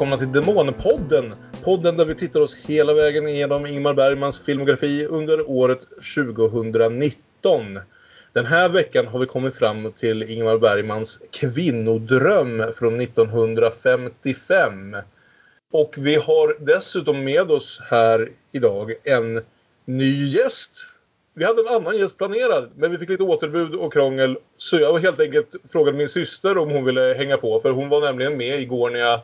välkomna till Demonpodden. Podden där vi tittar oss hela vägen igenom Ingmar Bergmans filmografi under året 2019. Den här veckan har vi kommit fram till Ingmar Bergmans kvinnodröm från 1955. Och vi har dessutom med oss här idag en ny gäst. Vi hade en annan gäst planerad, men vi fick lite återbud och krångel. Så jag helt enkelt frågade min syster om hon ville hänga på. För hon var nämligen med igår när jag,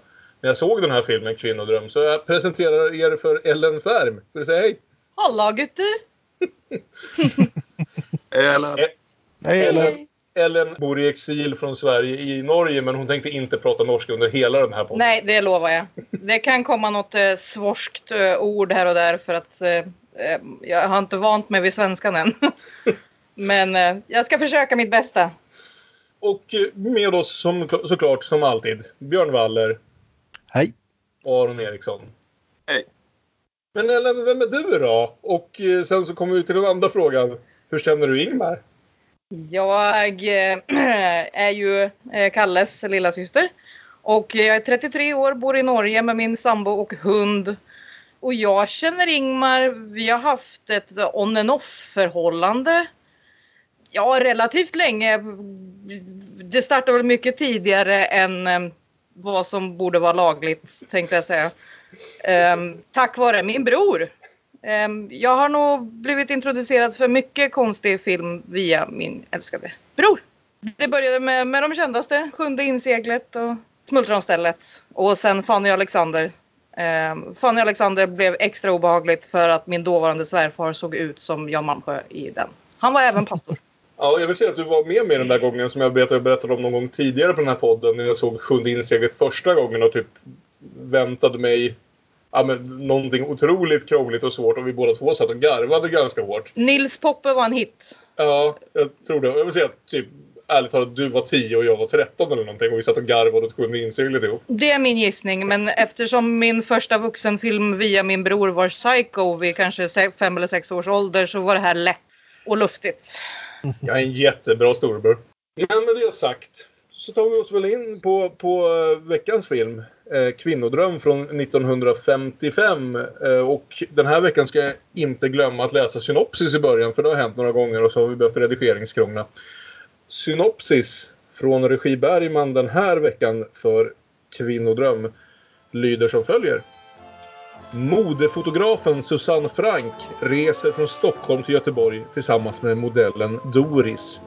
när jag såg den här filmen, Kvinnodröm. Så jag presenterar er för Ellen Färm. Vill du säga hej? Hallå gutter! Ellen. Hej Ellen. Ellen bor i exil från Sverige i Norge men hon tänkte inte prata norska under hela den här podden. Nej, det lovar jag. Det kan komma något eh, svorskt eh, ord här och där för att eh, eh jag har inte vant mig vid svenskan än. men eh, jag ska försöka mitt bästa. Och eh, med oss som, såklart som alltid Björn Waller. Hej. Och Aron Eriksson. Hej. Men Ellen, vem är du då? Och sen så kommer vi till den andra frågan. Hur känner du Ingmar? Jag äh, är ju äh, Kalles lilla syster och jag är 33 år, bor i Norge med min sambo och hund. Och jag känner Ingmar, vi har haft ett on and off förhållande. Ja, relativt länge. Det startade väl mycket tidigare än vad som borde vara lagligt, tänkte jag säga. Um, tack vare min bror Um, jag har nog blivit introducerad för mycket konstig film via min älskade bror. Det började med, med de kändaste, Sjunde inseglet och Smultronstället. Och sen Fanny och Alexander. Um, Fanny och Alexander blev extra obehagligt för att min dåvarande svärfar såg ut som Jan Malmsjö i den. Han var även pastor. Ja, jag vill säga att du var med mig den där gången som jag berättade, berättade om någon gång tidigare på den här podden när jag såg Sjunde inseglet första gången och typ väntade mig ja, men, någonting otroligt krångligt och svårt och vi båda två satt och garvade ganska hårt. Nils Poppe var en hit. Ja, jag tror det. Jag vill säga typ ärligt talat, du var 10 och jag var 13 eller någonting och vi satt och garvade åt sjunde inseglet ihop. Det är min gissning, men eftersom min första vuxenfilm via min bror var Psycho vid kanske fem eller sex års ålder så var det här lätt och luftigt. Jag är en jättebra storebror. Men med det sagt så tar vi oss väl in på, på eh, veckans film. Eh, Kvinnodröm från 1955. Eh, och den här veckan ska jag inte glömma att läsa synopsis i början för det har hänt några gånger och så har vi behövt redigeringskrångla. Synopsis från regi Bergman den här veckan för Kvinnodröm lyder som följer. Modefotografen Susanne Frank reser från Stockholm till Göteborg tillsammans med modellen Doris.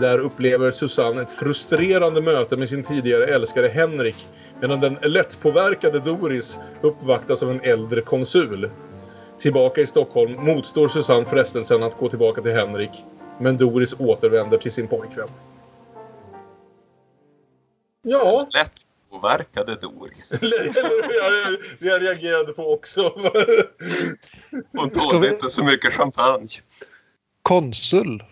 Där upplever Susanne ett frustrerande möte med sin tidigare älskare Henrik medan den lättpåverkade Doris uppvaktas av en äldre konsul. Tillbaka i Stockholm motstår Susanne frestelsen att gå tillbaka till Henrik men Doris återvänder till sin pojkvän. Ja. Lättpåverkade Doris. det jag reagerade på också. Hon tålde inte så mycket champagne. Konsul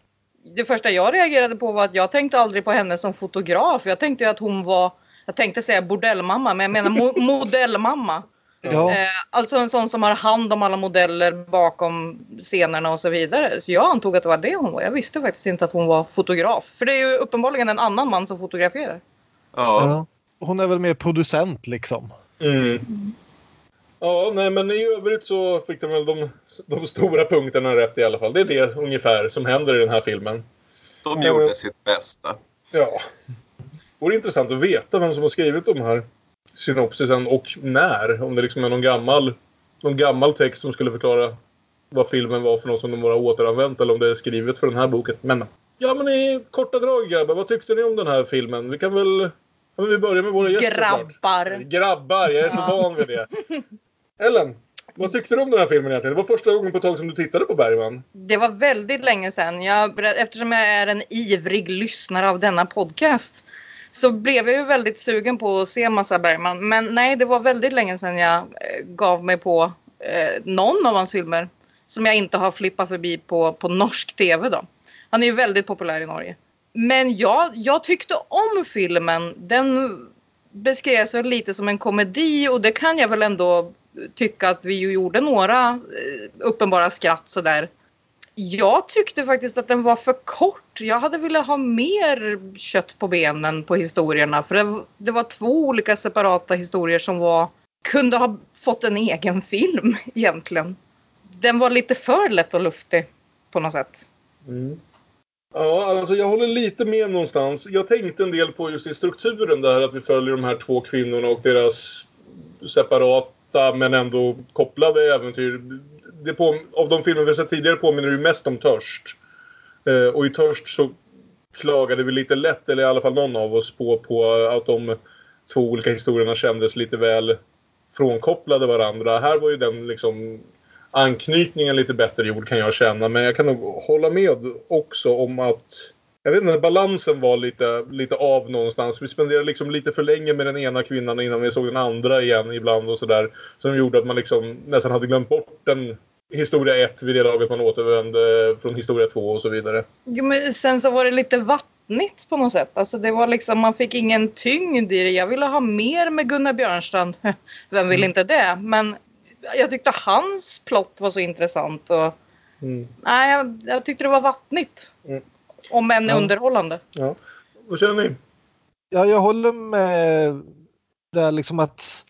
det första jag reagerade på var att jag tänkte aldrig på henne som fotograf. Jag tänkte att hon var, jag tänkte säga bordellmamma, men jag menar mo modellmamma. Ja. Eh, alltså en sån som har hand om alla modeller bakom scenerna och så vidare. Så jag antog att det var det hon var. Jag visste faktiskt inte att hon var fotograf. För det är ju uppenbarligen en annan man som fotograferar. Ja. Hon är väl mer producent liksom. Mm. Ja, nej men i övrigt så fick de väl de, de stora punkterna rätt i alla fall. Det är det ungefär som händer i den här filmen. De gjorde ja. sitt bästa. Ja. Vore intressant att veta vem som har skrivit de här synopsisen och när. Om det liksom är någon gammal, någon gammal text som skulle förklara vad filmen var för något som de bara återanvänt eller om det är skrivet för den här boken. Men ja, men i korta drag grabbar, vad tyckte ni om den här filmen? Vi kan väl Ja, vi börjar med våra gäster Grabbar. Klart. Grabbar, jag är så van vid det. Ellen, vad tyckte du om den här filmen egentligen? Det var första gången på ett tag som du tittade på Bergman. Det var väldigt länge sedan. Jag, eftersom jag är en ivrig lyssnare av denna podcast så blev jag ju väldigt sugen på att se massa Bergman. Men nej, det var väldigt länge sedan jag eh, gav mig på eh, någon av hans filmer som jag inte har flippat förbi på, på norsk tv då. Han är ju väldigt populär i Norge. Men jag, jag tyckte om filmen. Den beskrevs väl lite som en komedi och det kan jag väl ändå tycka att vi ju gjorde några eh, uppenbara skratt sådär. Jag tyckte faktiskt att den var för kort. Jag hade velat ha mer kött på benen på historierna. För det, det var två olika separata historier som var, kunde ha fått en egen film egentligen. Den var lite för lätt och luftig på något sätt. Mm. Ja, alltså jag håller lite med någonstans. Jag tänkte en del på just i strukturen där att vi följer de här två kvinnorna och deras separata men ändå kopplade äventyr. Det på, av de filmer vi sett tidigare påminner det ju mest om Törst. Eh, och i Törst så klagade vi lite lätt, eller i alla fall någon av oss, på, på att de två olika historierna kändes lite väl frånkopplade varandra. Här var ju den liksom anknytningen lite bättre gjord kan jag känna. Men jag kan nog hålla med också om att jag vet inte, balansen var lite, lite av någonstans. Vi spenderade liksom lite för länge med den ena kvinnan innan vi såg den andra igen ibland och sådär. Som gjorde att man liksom nästan hade glömt bort den historia ett vid det laget man återvände från historia två och så vidare. Jo, men sen så var det lite vattnigt på något sätt. Alltså det var liksom, man fick ingen tyngd i det. Jag ville ha mer med Gunnar Björnstrand. Vem vill inte det? Men jag tyckte hans plott var så intressant. Och, Mm. nej, jag, jag tyckte det var vattnigt. Mm. Om än Ja. underhållande. Ja. Vad känner ni? Ja, jag håller med där liksom att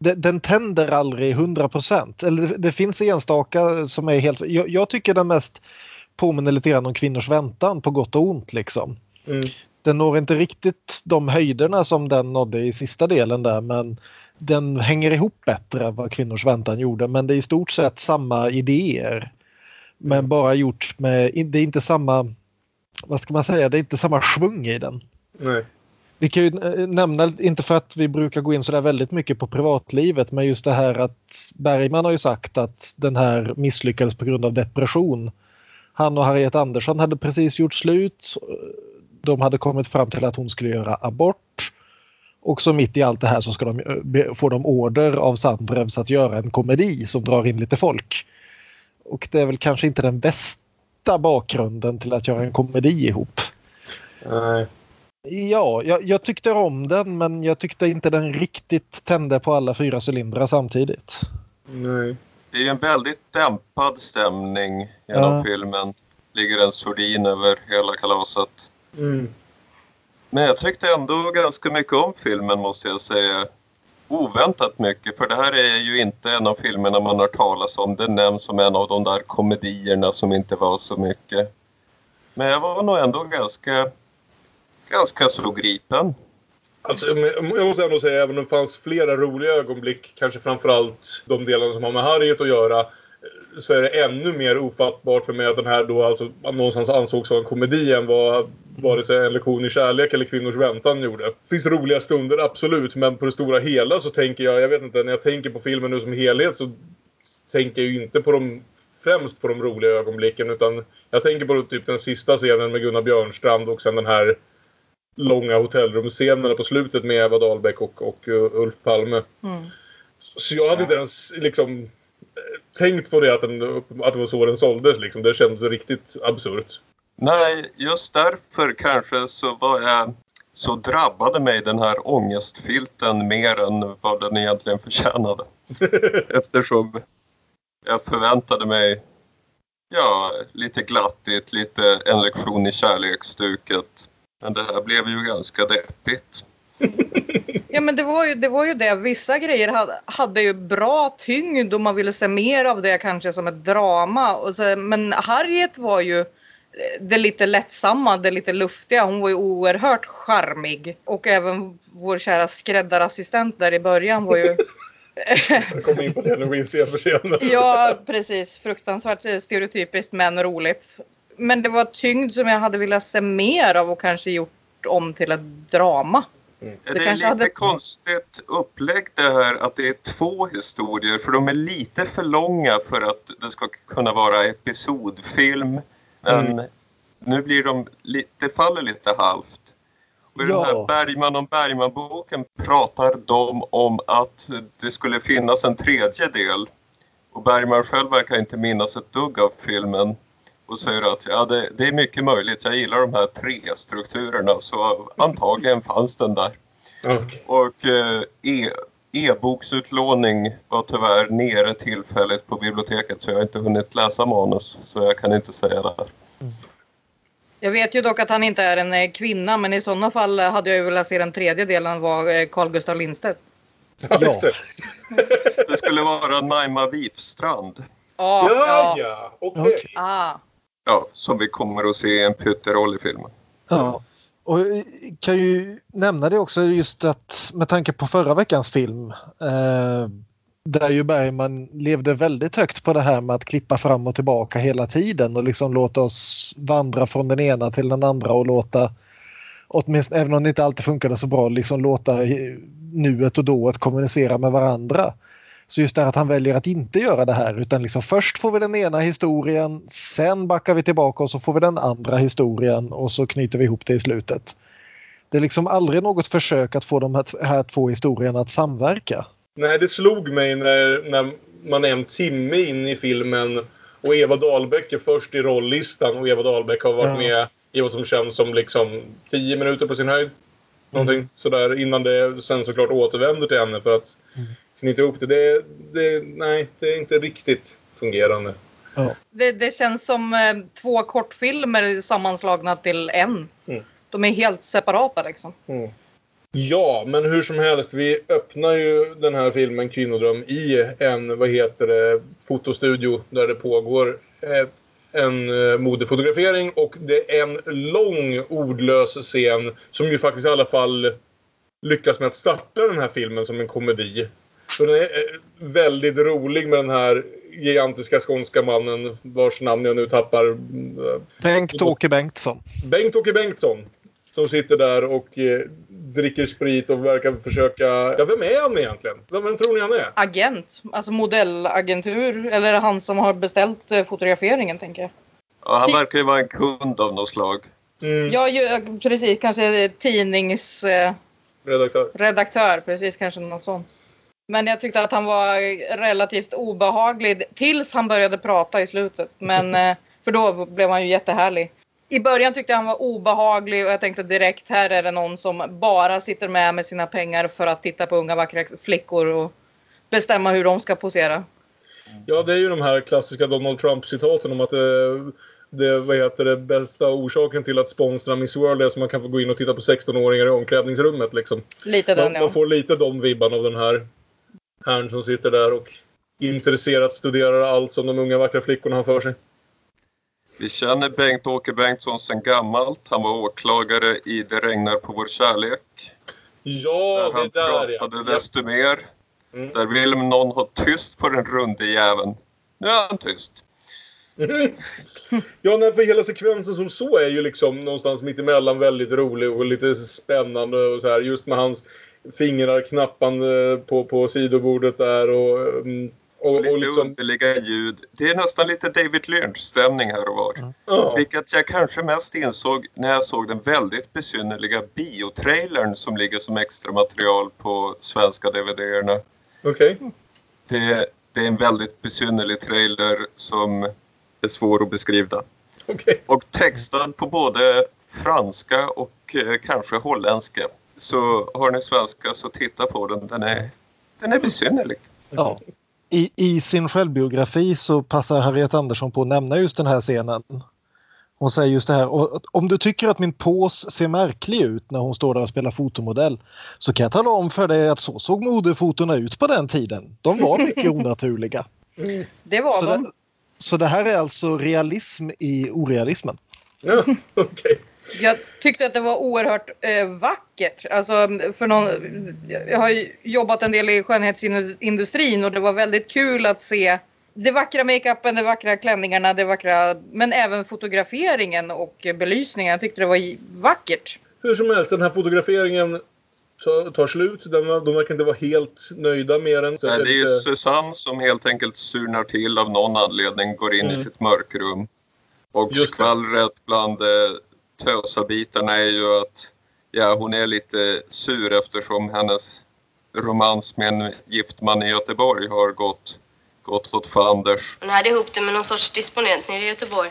den tänder aldrig 100 procent. Eller det, det finns enstaka som är helt... Jag, jag tycker den mest påminner lite grann om kvinnors väntan på gott och ont liksom. Mm. Den når inte riktigt de höjderna som den nådde i sista delen där men den hänger ihop bättre än vad kvinnors väntan gjorde men det är i stort sett samma idéer. Men bara gjort med, det är inte samma, vad ska man säga, det är inte samma svung i den. Nej. Vi kan ju eh, nämna, inte för att vi brukar gå in så där väldigt mycket på privatlivet, men just det här att Bergman har ju sagt att den här misslyckades på grund av depression. Han och Harriet Andersson hade precis gjort slut. De hade kommit fram till att hon skulle göra abort. Och så mitt i allt det här så ska de, eh, får de order av Sandrevs att göra en komedi som drar in lite folk. Och det är väl kanske inte den bästa bakgrunden till att göra en komedi ihop. Nej. Ja, jag, jag tyckte om den men jag tyckte inte den riktigt tände på alla fyra cylindrar samtidigt. Nej. Det är en väldigt dämpad stämning genom Ja. filmen. Ligger en sordin över hela kalaset. Mm. Men jag tyckte ändå ganska mycket om filmen måste jag säga. Oväntat mycket, för det här är ju inte en av filmerna man har talas om. Den nämns som en av de där komedierna som inte var så mycket. Men jag var nog ändå ganska, ganska så gripen. Alltså, jag måste ändå säga, även om det fanns flera roliga ögonblick, kanske framförallt de delarna som har med Harriet att göra, så är det ännu mer ofattbart för mig att den här då alltså någonstans ansågs vara en komedi än vad vare sig En lektion i kärlek eller Kvinnors väntan gjorde. Det finns roliga stunder, absolut, men på det stora hela så tänker jag, jag vet inte, när jag tänker på filmen nu som helhet så tänker jag ju inte på de främst på de roliga ögonblicken utan jag tänker på typ den sista scenen med Gunnar Björnstrand och sen den här långa hotellrumsscenerna på slutet med Eva Dahlbeck och, och uh, Ulf Palme. Mm. Så jag hade inte ens liksom eh, tänkt på det att, den, att det var så den såldes. Liksom. Det kändes riktigt absurt. Nej, just därför kanske så var jag så drabbade mig den här ångestfilten mer än vad den egentligen förtjänade. Eftersom jag förväntade mig ja, lite glattigt, lite en lektion i kärleksstuket. Men det här blev ju ganska deppigt. Ja men det var, ju, det var ju det. Vissa grejer hade, hade ju bra tyngd och man ville se mer av det kanske som ett drama. Och så, men Harriet var ju det lite lättsamma, det lite luftiga. Hon var ju oerhört charmig. Och även vår kära skräddarassistent där i början var ju... Jag kommer in på det när vi ser för senare. ja precis, fruktansvärt stereotypiskt men roligt. Men det var tyngd som jag hade velat se mer av och kanske gjort om till ett drama. Det, Det är lite hade- konstigt upplägg det här att det är två historier för de är lite för långa för att det ska kunna vara episodfilm. Men Mm. nu blir de lite, det faller lite halvt. Och i den Ja. här Bergman om Bergman-boken pratar de om att det skulle finnas en tredje del. Och Bergman själv verkar inte minnas ett dugg av filmen och säger att ja, det, det är mycket möjligt, jag gillar de här tre strukturerna så antagligen fanns den där. Okej. Och eh, e, e-boksutlåning var tyvärr nere tillfälligt på biblioteket så jag har inte hunnit läsa manus. Så jag kan inte säga det här. Jag vet ju dock att han inte är en eh, kvinna men i sådana fall hade jag ju velat se den tredje delen var eh, Carl Gustaf Lindstedt. Ja, just det. Det skulle vara Naima Wifstrand. Ja, Ja, ja. ja. Okej. Okej. Ah. Ja, som vi kommer att se i en pytteroll i filmen. Ja. Och jag kan ju nämna det också just att med tanke på förra veckans film eh, där ju Bergman levde väldigt högt på det här med att klippa fram och tillbaka hela tiden och liksom låta oss vandra från den ena till den andra och låta åtminstone även om det inte alltid funkade så bra liksom låta nuet och dået kommunicera med varandra. Så just det här att han väljer att inte göra det här utan liksom först får vi den ena historien, sen backar vi tillbaka och så får vi den andra historien och så knyter vi ihop det i slutet. Det är liksom aldrig något försök att få de här, här två historierna att samverka. Nej, det slog mig när, när man är en timme in i filmen och Eva Dahlbeck är först i rolllistan och Eva Dahlbeck har varit Ja. med i vad som känns som liksom 10 minuter på sin höjd. Någonting sådär innan det sen såklart återvänder till henne för att Mm. Knyta ihop det. det, det nej, det är inte riktigt fungerande. Det, det känns som eh, två kortfilmer sammanslagna till en. Mm. De är helt separata liksom. Ja, men hur som helst. Vi öppnar ju den här filmen Kvinnodröm i en, vad heter det, fotostudio där det pågår ett, en eh, modefotografering och det är en lång ordlös scen som ju faktiskt i alla fall lyckas med att starta den här filmen som en komedi. Så den är eh, väldigt rolig med den här gigantiska skånska mannen vars namn jag nu tappar. Eh, Bengt-Åke Bengtsson. Bengt-Åke Bengtsson. Som sitter där och eh, dricker sprit och verkar försöka... Ja, vem är han egentligen? Vem, vem tror ni han är? Agent, alltså modellagentur. Eller han som har beställt eh, fotograferingen tänker jag. Ja, han verkar ju vara en kund av något slag. Mm, Ja, ju, precis. Kanske tidningsredaktör. redaktör. precis. Kanske något sånt. Men jag tyckte att han var relativt obehaglig tills han började prata i slutet. Men, eh, för då blev han ju jättehärlig. I början tyckte jag han var obehaglig och jag tänkte direkt här är det någon som bara sitter med med sina pengar för att titta på unga vackra flickor och bestämma hur de ska posera. Ja, det är ju de här klassiska Donald Trump-citaten om att det, det, vad heter det bästa orsaken till att sponsra Miss World är så man kan få gå in och titta på 16-åringar i omklädningsrummet. Liksom. Lite den Man, ja. man får lite de vibbarna av den här herrn som sitter där och intresserat studerar allt som de unga vackra flickorna har för sig. Vi känner Bengt-Åke Bengtsson sedan gammalt. Han var åklagare i Det regnar på vår kärlek. Ja, där det han är där ja. pratade desto mer. Mm. Där vill någon ha tyst på den runde jäveln. Nu är han tyst. ja, nej, för hela sekvensen som så är ju liksom någonstans mittemellan väldigt rolig och lite spännande och så här. Just med hans fingrar knappande på, på sidobordet där och, mm, och, Lite och liksom... underliga ljud. Det är nästan lite David Lynch-stämning här och var. Ja, Vilket jag kanske mest insåg när jag såg den väldigt besynnerliga biotrailern som ligger som extra material på svenska DVD-erna. okej. Det, det är en väldigt besynnerlig trailer som är svår att beskriva. Okej. Och textad på både franska och eh, kanske holländska. Så har ni svenska så titta på den. Den är, den är besynnerlig. Ja. I, I sin självbiografi så passar Harriet Andersson på att nämna just den här scenen. Hon säger just det här, "Och att om du tycker att min pås ser märklig ut när hon står där och spelar fotomodell så kan jag tala om för dig att så såg modefotona ut på den tiden. De var mycket onaturliga. Det var Så de. det, så det här är alltså realism i orealismen. Ja, okej. Jag tyckte att det var oerhört eh, vackert. Alltså, för någon, jag har ju jobbat en del i skönhetsindustrin och det var väldigt kul att se det vackra makeupen, de vackra klänningarna, det vackra, men även fotograferingen och belysningen. Jag tyckte det var vackert. Hur som helst, den här fotograferingen tar, tar slut. Den, de verkar inte vara helt nöjda med den. Så Nej, det är ju lite- Susanne som helt enkelt surnar till av någon anledning, går in Mm. i sitt mörkrum. Och Just skvallret bland eh, tösabitarna är ju att ja, hon är lite sur eftersom hennes romans med en gift man i Göteborg har gått, gått åt fanders. Hon hade ihop det med någon sorts disponent nere i Göteborg.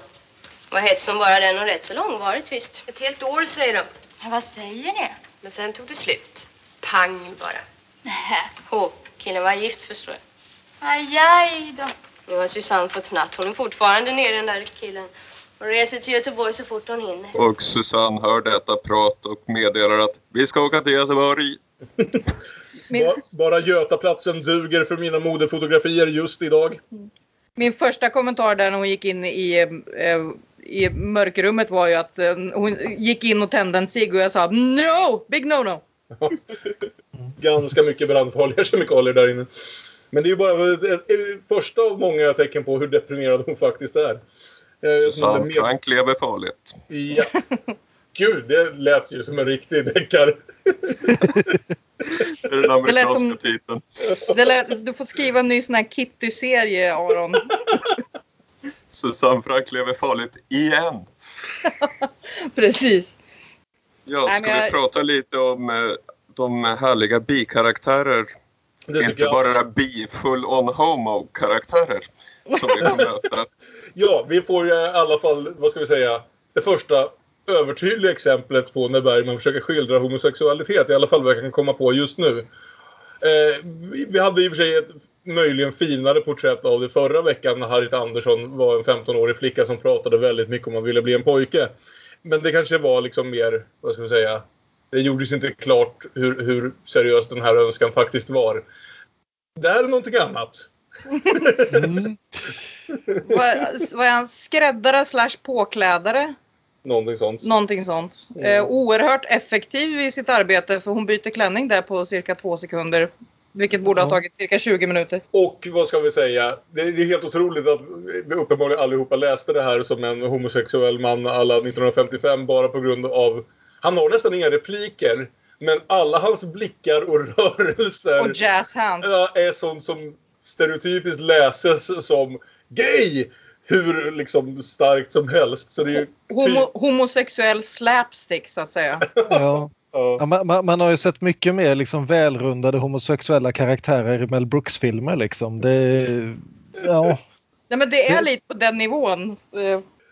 Var hett som bara den och rätt så långvarigt visst. Ett helt år säger de. Ja, vad säger ni? Men sen tog det slut. Pang bara. Nej. Hope. Killen var gift förstår jag. Aj, aj då. Nu har Susanne fått fnatt. Hon är fortfarande nere den där killen. Och reser till Göteborg så fort hon hinner. Och Susanne hör detta prat och meddelar att vi ska åka till Göteborg. Min, Ba- Bara Götaplatsen duger för mina modefotografier just idag. min första kommentar där när hon gick in i, eh, i mörkrummet var ju att eh, hon gick in och tände en cigg och jag sa no, big no no. Ganska mycket brandfarliga kemikalier där inne. Men det är ju bara ett, ett, ett första av många tecken på hur deprimerad hon faktiskt är. Eh, Susanne med- Frank lever farligt. Ja. Gud, det lät ju som en riktig deckare. Det är den amerikanska som- titeln. Det lät, du får skriva en ny sån här Kitty-serie Aron. Susanne Frank lever farligt igen. Precis. Ja, Nej, ska men jag- vi prata lite om eh, de härliga bikaraktärer? Det Inte jag. bara bi full on homo-karaktärer som vi får möta. Ja, vi får ju i alla fall, vad ska vi säga, det första övertydliga exemplet på när Bergman försöker skildra homosexualitet. I alla fall vad jag kan komma på just nu. Eh, vi, vi hade i och för sig ett möjligen finare porträtt av det förra veckan när Harriet Andersson var en 15-årig flicka som pratade väldigt mycket om att ville bli en pojke. Men det kanske var liksom mer, vad ska vi säga, det gjordes inte klart hur, hur seriös den här önskan faktiskt var. Det här är någonting annat. Mm. Var, var han skräddare slash påklädare? Någonting sånt. Någonting sånt. Eh, oerhört effektiv i sitt arbete för hon byter klänning där på cirka två sekunder. Vilket borde ha tagit cirka 20 minuter. Och vad ska vi säga? Det är helt otroligt att vi uppenbarligen allihopa läste det här som en homosexuell man alla 1955 bara på grund av... Han har nästan inga repliker. Men alla hans blickar och rörelser Och jazz hands. ja, är sånt som stereotypiskt läses som gay! Hur liksom starkt som helst. Så det är Homo, homosexuell slapstick så att säga. Ja. Ja. Man, man, man har ju sett mycket mer liksom välrundade homosexuella karaktärer i Mel Brooks-filmer. Liksom. Det, ja. Nej men det är lite på den nivån.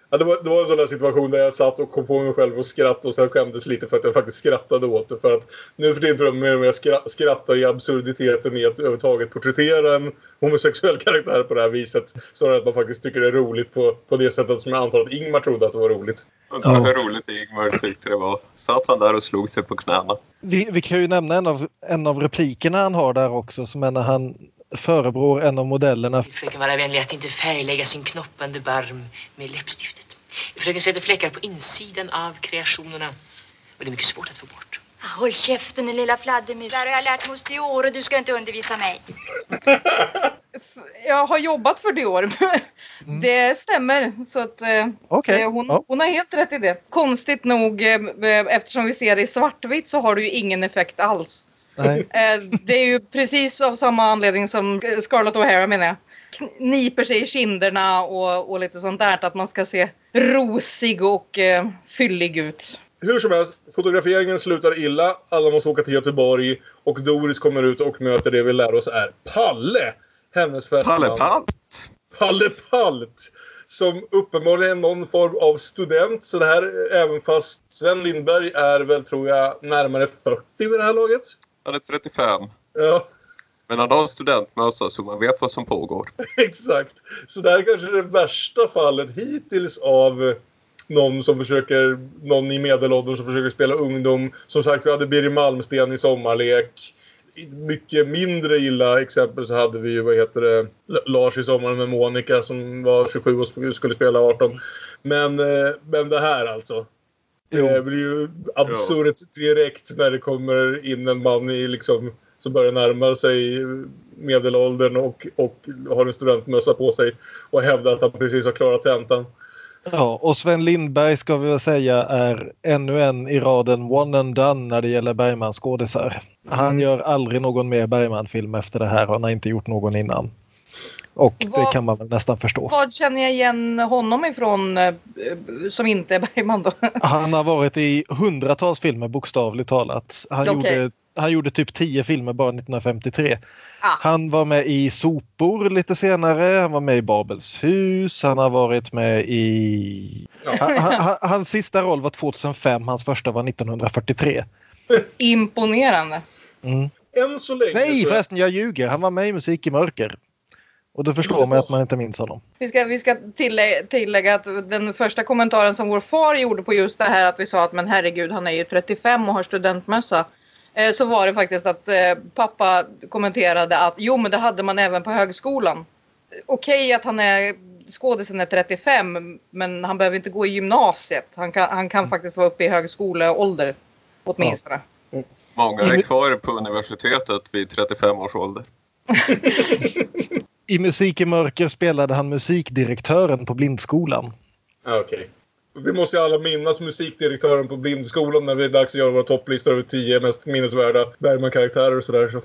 Ja, det, var, det var en sån där situation där jag satt och kom på mig själv och skrattade och sen skämdes lite för att jag faktiskt skrattade åt det. För att nu för tiden tror jag mer och mer skra- skrattar i absurditeten i att överhuvudtaget porträttera en homosexuell karaktär på det här viset. Snarare att man faktiskt tycker det är roligt på, på det sättet som jag antar att Ingmar trodde att det var roligt. Undrar hur roligt Ingmar tyckte det var. Satt han där och slog sig på knäna. Vi, vi kan ju nämna en av, en av replikerna han har där också som är när han förebrår en av modellerna. Fröken vara vänlig att inte färglägga sin knoppande barm med läppstiftet. Fröken sätter fläckar på insidan av kreationerna. Och det är mycket svårt att få bort. Håll käften din lilla fladdermus. Det här har jag lärt mig hos Dior och du ska inte undervisa mig. jag har jobbat för Dior. Det stämmer. Så att, eh, Okej. eh, hon, Ja. hon har helt rätt i det. Konstigt nog, eh, eftersom vi ser det i svartvitt så har det ju ingen effekt alls. Nej. Eh, Det är ju precis av samma anledning som Scarlett O'Hara menar jag. Kniper sig i kinderna och, och lite sånt där. Att man ska se rosig och eh, fyllig ut. Hur som helst, fotograferingen slutar illa. Alla måste åka till Göteborg och Doris kommer ut och möter det vi lär oss är Palle. Hennes fästman. Palle Palt! Palle Palt. Som uppenbarligen är någon form av student. Så det här, även fast Sven Lindberg är väl, tror jag, närmare 40 vid det här laget. Han är 35. Ja, Men han har studentmössa så man vet vad som pågår. exakt. Så det här är kanske är det värsta fallet hittills av någon som försöker, någon i medelåldern som försöker spela ungdom. Som sagt, vi hade Birger Malmsten i Sommarlek. I mycket mindre illa exempel så hade vi ju, vad heter det, Lars i Sommaren med Monica som var 27 och skulle spela 18. Men, eh, men det här alltså. Jo. Det blir ju absurt direkt när det kommer in en man i liksom, som börjar närma sig medelåldern och, och har en studentmössa på sig och hävdar att han precis har klarat tentan. Ja, och Sven Lindberg ska vi väl säga är ännu en i raden one and done när det gäller Bergmans skådisar. Han gör aldrig någon mer Bergman-film efter det här. Han har inte gjort någon innan. Och det Vad- kan man väl nästan förstå. Vad känner jag igen honom ifrån eh, som inte är Bergman då? Han har varit i hundratals filmer bokstavligt talat. Han, Okej. gjorde, han gjorde typ tio filmer bara 1953. Ah. Han var med i Sopor lite senare. Han var med i Babels hus. Han har varit med i... Ja. Han, han, hans sista roll var 2005. Hans första var 1943. Imponerande. Mm. än så länge... Nej så... förresten, jag ljuger. Han var med i Musik i mörker. Och då förstår man att man inte minns honom. Vi ska, vi ska tillägga, tillägga att den första kommentaren som vår far gjorde på just det här att vi sa att men herregud han är ju 35 och har studentmössa. Eh, så var det faktiskt att eh, pappa kommenterade att jo men det hade man även på högskolan. Okej att han är skådisen är 35 men han behöver inte gå i gymnasiet. Han kan, han kan faktiskt vara uppe i högskoleålder åtminstone. Många är kvar på universitetet vid 35 års ålder. I Musik i mörker spelade han musikdirektören på Blindskolan. Ja, Okej. Vi måste ju alla minnas musikdirektören på Blindskolan när det är dags att göra våra topplistor över 10 mest minnesvärda Bergman-karaktärer och sådär. Så.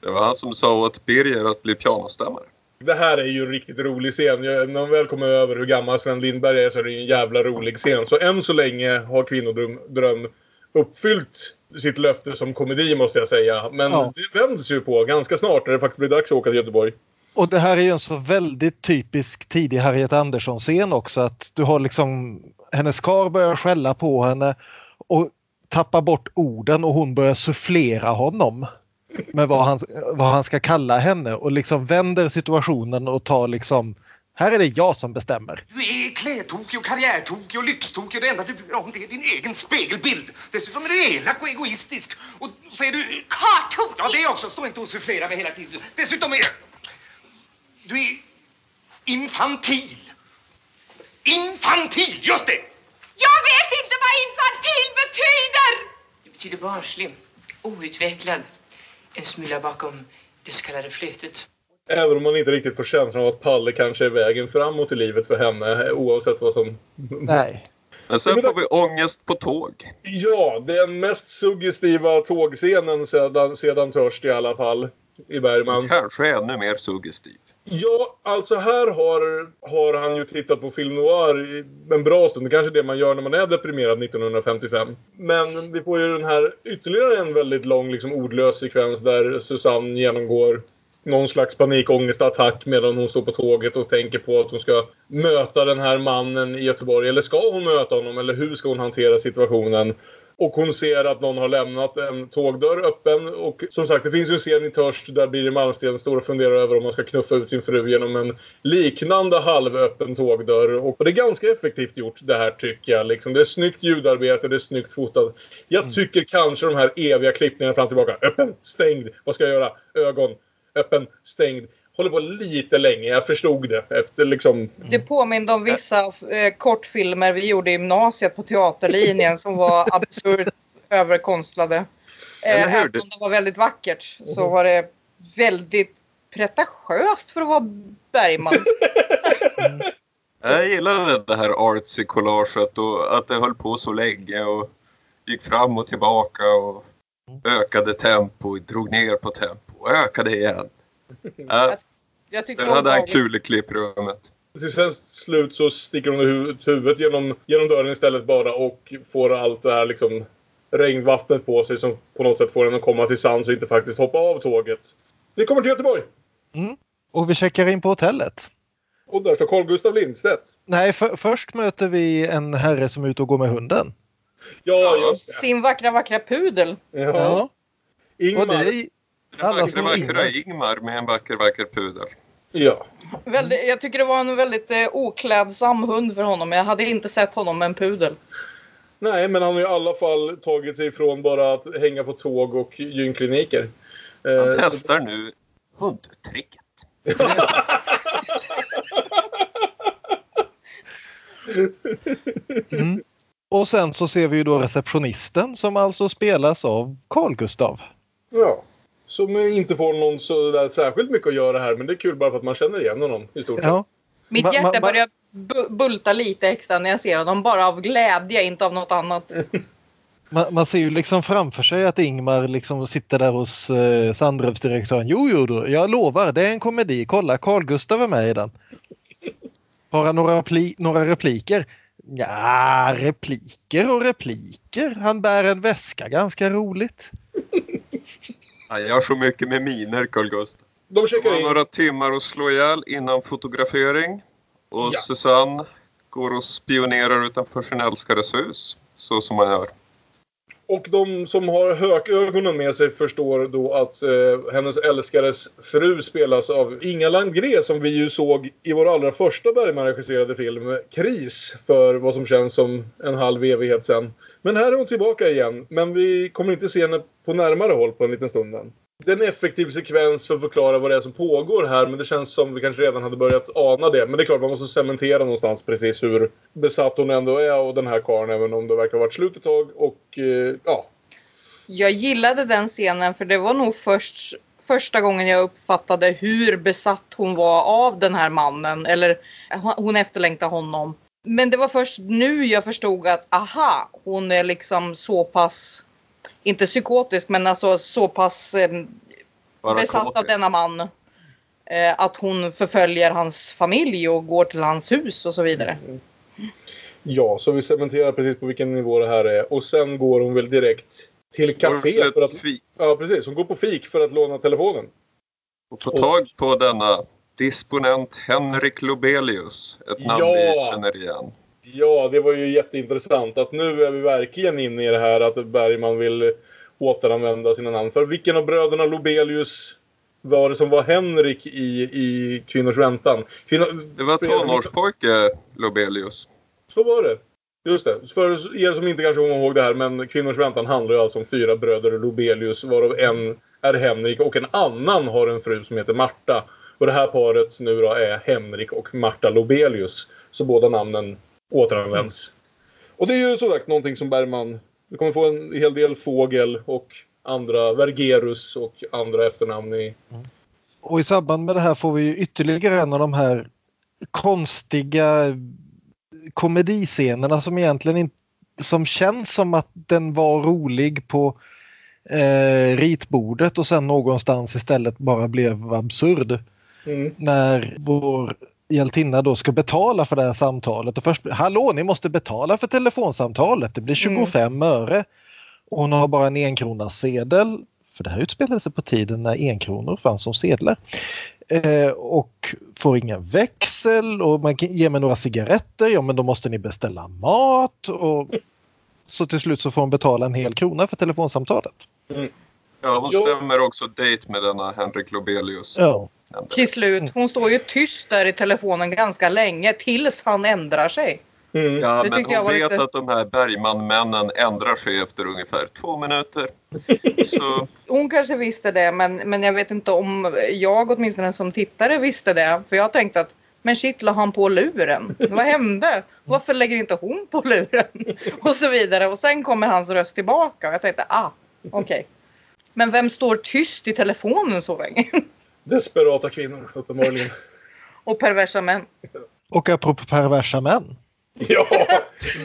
Det var han som sa åt Birger att bli pianostämmare. Det här är ju en riktigt rolig scen. Jag- När man väl kommer över hur gammal Sven Lindberg är så är det ju en jävla rolig scen. Så än så länge har Kvinnodröm dröm uppfyllt sitt löfte som komedi måste jag säga. Men Ja. det vänds ju på ganska snart när det faktiskt blir dags att åka till Göteborg. Och det här är ju en så väldigt typisk tidig Harriet Andersson-scen också. Att du har liksom hennes kar börjar skälla på henne och tappar bort orden och hon börjar sufflera honom med vad han, vad han ska kalla henne och liksom vänder situationen och tar liksom här är det jag som bestämmer. Du är klädtokig och karriärtokig och lyxtokig och det enda du bryr om det är din egen spegelbild. Dessutom är du elak och egoistisk. Och så är du... Kartokig! Ja, det också. Stå inte och sufflera mig hela tiden. Dessutom är... Du är infantil. Infantil, just det! Jag vet inte vad infantil betyder! Det betyder barnslig, outvecklad, en smula bakom det så kallade flötet. Även om man inte riktigt får känslan av att Palle kanske är vägen framåt i livet för henne oavsett vad som... Nej. Men sen får vi ångest på tåg. Ja, den mest suggestiva tågscenen sedan, sedan Törst i alla fall. I Bergman. Kanske ännu mer suggestiv. Ja, alltså här har, har han ju tittat på film noir i en bra stund. Det kanske är det man gör när man är deprimerad 1955. Men vi får ju den här ytterligare en väldigt lång liksom, ordlös sekvens där Susanne genomgår någon slags panikångestattack medan hon står på tåget och tänker på att hon ska möta den här mannen i Göteborg. Eller ska hon möta honom? Eller hur ska hon hantera situationen? Och hon ser att någon har lämnat en tågdörr öppen. Och som sagt, det finns ju en scen i Törst där Birger Malmsten står och funderar över om man ska knuffa ut sin fru genom en liknande halvöppen tågdörr. Och det är ganska effektivt gjort det här tycker jag. Liksom, det är snyggt ljudarbete, det är snyggt fotat. Jag tycker kanske de här eviga klippningarna fram och tillbaka. Öppen, stängd, vad ska jag göra? Ögon, öppen, stängd. Håller på lite länge, jag förstod det. Efter liksom... Det påminde om vissa eh, kortfilmer vi gjorde i gymnasiet på teaterlinjen som var absurt överkonstlade. Eller Eh, hur? även om det var väldigt vackert så var det väldigt pretentiöst för att vara Bergman. Jag gillade det här artsy collaget och att det höll på så länge och gick fram och tillbaka och ökade tempo, drog ner på tempo och ökade igen. Ja, Jag tyckte den hade han kul i klipprummet. Till svensk slut så sticker hon hu- huvudet genom, genom dörren istället bara och får allt det här liksom regnvattnet på sig som på något sätt får henne att komma till sans och inte faktiskt hoppa av tåget. Vi kommer till Göteborg Och vi checkar in på hotellet. och där står Carl Gustav Lindstedt. Nej, för, först möter vi en herre som är ute och går med hunden. Ja, just det. Sin vackra, vackra pudel. Ja. Och Ingmar. det är alla små vackra Ingmar. Med en vacker, vacker pudel. Ja. Väldigt, jag tycker det var en väldigt eh, oklädsam hund för honom. Jag hade inte sett honom med en pudel. Nej, men han har i alla fall tagit sig ifrån bara att hänga på tåg och gynkliniker. Eh, Han så- testar nu hundtricket. Mm. Och sen så ser vi ju då receptionisten som alltså spelas av Carl Gustav. Ja. Som inte får någon så där särskilt mycket att göra här, men det är kul bara för att man känner igen honom i stort sett. Ja. Mitt hjärta ma- börjar bu- bulta lite extra när jag ser honom. Bara av glädje, inte av något annat. Man, man ser ju liksom framför sig att Ingmar liksom sitter där hos eh, Sandrevsdirektören. Jo, jo, då, jag lovar, det är en komedi. Kolla, Carl Gustav är med i den. Har han några, några repliker? Ja, repliker och repliker. Han bär en väska, ganska roligt. Han gör så mycket med miner, Carl Gustaf. De checkar var in. några timmar att slå ihjäl innan fotografering. Och Ja. Susanne går och spionerar utanför sin älskares hus. Så som man gör. Och de som har hökögonen med sig förstår då att eh, hennes älskares fru spelas av Inga Landgré som vi ju såg i vår allra första Bergman-regisserade film Kris för vad som känns som en halv evighet sen. Men här är hon tillbaka igen, men vi kommer inte se henne på närmare håll på en liten stund än. Det är en effektiv sekvens för att förklara vad det är som pågår här men det känns som vi kanske redan hade börjat ana det. Men det är klart man måste cementera någonstans precis hur besatt hon ändå är och den här karln även om det verkar ha varit slut ett tag och eh, ja. Jag gillade den scenen för det var nog först, första gången jag uppfattade hur besatt hon var av den här mannen. Eller hon efterlängtade honom. Men det var först nu jag förstod att aha, hon är liksom så pass inte psykotisk men alltså så pass eh, besatt av denna man. Eh, att hon förföljer hans familj och går till hans hus och så vidare. Ja, så vi cementerar precis på vilken nivå det här är. Och sen går hon väl direkt till café för att... Ja, precis. Hon går på fik för att låna telefonen. Och få tag på denna disponent Henrik Lobelius. Ett namn Ja. vi känner igen. Ja, det var ju jätteintressant att nu är vi verkligen inne i det här att Bergman vill återanvända sina namn. För vilken av bröderna Lobelius var det som var Henrik i, i Kvinnors väntan? Kvinnor... Det var tonårspojke Lobelius. Så var det. Just det. För er som inte kanske kommer ihåg det här, men Kvinnors väntan handlar ju alltså om fyra bröder Lobelius, varav en är Henrik och en annan har en fru som heter Marta. Och det här paret nu då är Henrik och Marta Lobelius. Så båda namnen återanvänds. Och det är ju som sagt någonting som Bergman... Vi kommer få en hel del Fågel och andra Vergerus och andra efternamn i... Och i samband med det här får vi ju ytterligare en av de här konstiga komediscenerna som egentligen inte som känns som att den var rolig på eh, ritbordet och sen någonstans istället bara blev absurd. Mm. När vår hjältinna då ska betala för det här samtalet och först Hallå, ni måste betala för telefonsamtalet. Det blir 25 öre. Och hon har bara en enkronas sedel. För det här utspelade sig på tiden när enkronor fanns som sedlar. Eh, och får ingen växel och man kan ge mig några cigaretter. Ja men då måste ni beställa mat. Och så till slut så får hon betala en hel krona för telefonsamtalet. Ja, hon Jo. stämmer också dejt med denna Henrik Lobelius. Ja. Till slut, hon står ju tyst där i telefonen ganska länge tills han ändrar sig. Mm. Ja, men hon vet lite- att de här Bergman-männen ändrar sig efter ungefär två minuter. Så Hon kanske visste det men, men jag vet inte om jag åtminstone som tittare visste det. För jag tänkte att men shit la han på luren? Vad hände? Varför lägger inte hon på luren? Och så vidare. Och sen kommer hans röst tillbaka och jag tänkte ah okej. Men vem står tyst i telefonen så länge? Desperata kvinnor, uppenbarligen. Och perversa män. Och apropå perversa män. Ja,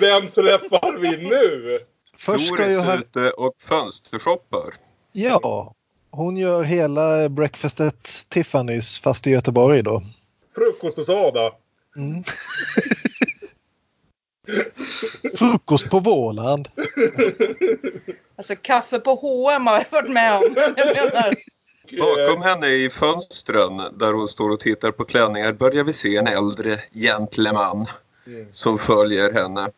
vem träffar vi nu? Först ska Doris här, ute och fönstershoppar. ja, hon gör hela breakfast at Tiffany's fast i Göteborg då. Frukost hos Ada. Mm. Frukost på Våland. Alltså kaffe på H&M har jag varit med om. Bakom henne i fönstren där hon står och tittar på klänningar börjar vi se en äldre gentleman som följer henne.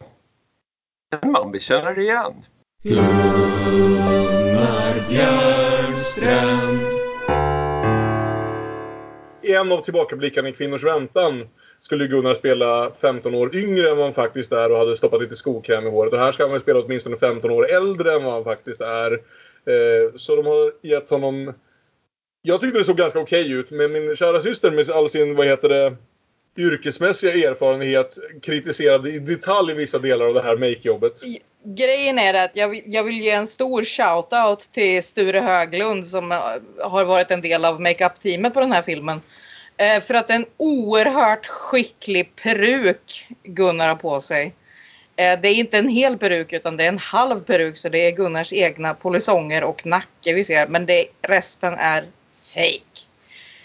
En man vi känner igen. I en av tillbakablickarna i Kvinnors väntan skulle Gunnar spela 15 år yngre än vad han faktiskt är och hade stoppat lite skokräm i håret. Och här ska han väl spela åtminstone 15 år äldre än vad han faktiskt är. Eh, så de har gett honom... Jag tyckte det såg ganska okej ut, men min kära syster med all sin, vad heter det, yrkesmässiga erfarenhet kritiserade i detalj vissa delar av det här make-jobbet. Grejen är att jag vill, jag vill ge en stor shout-out till Sture Höglund som eh, har varit en del av makeup-teamet på den här filmen. Eh, för att en oerhört skicklig peruk Gunnar har på sig. Eh, det är inte en hel peruk utan det är en halv peruk så det är Gunnars egna polisonger och nacke vi ser. Men det, resten är fake.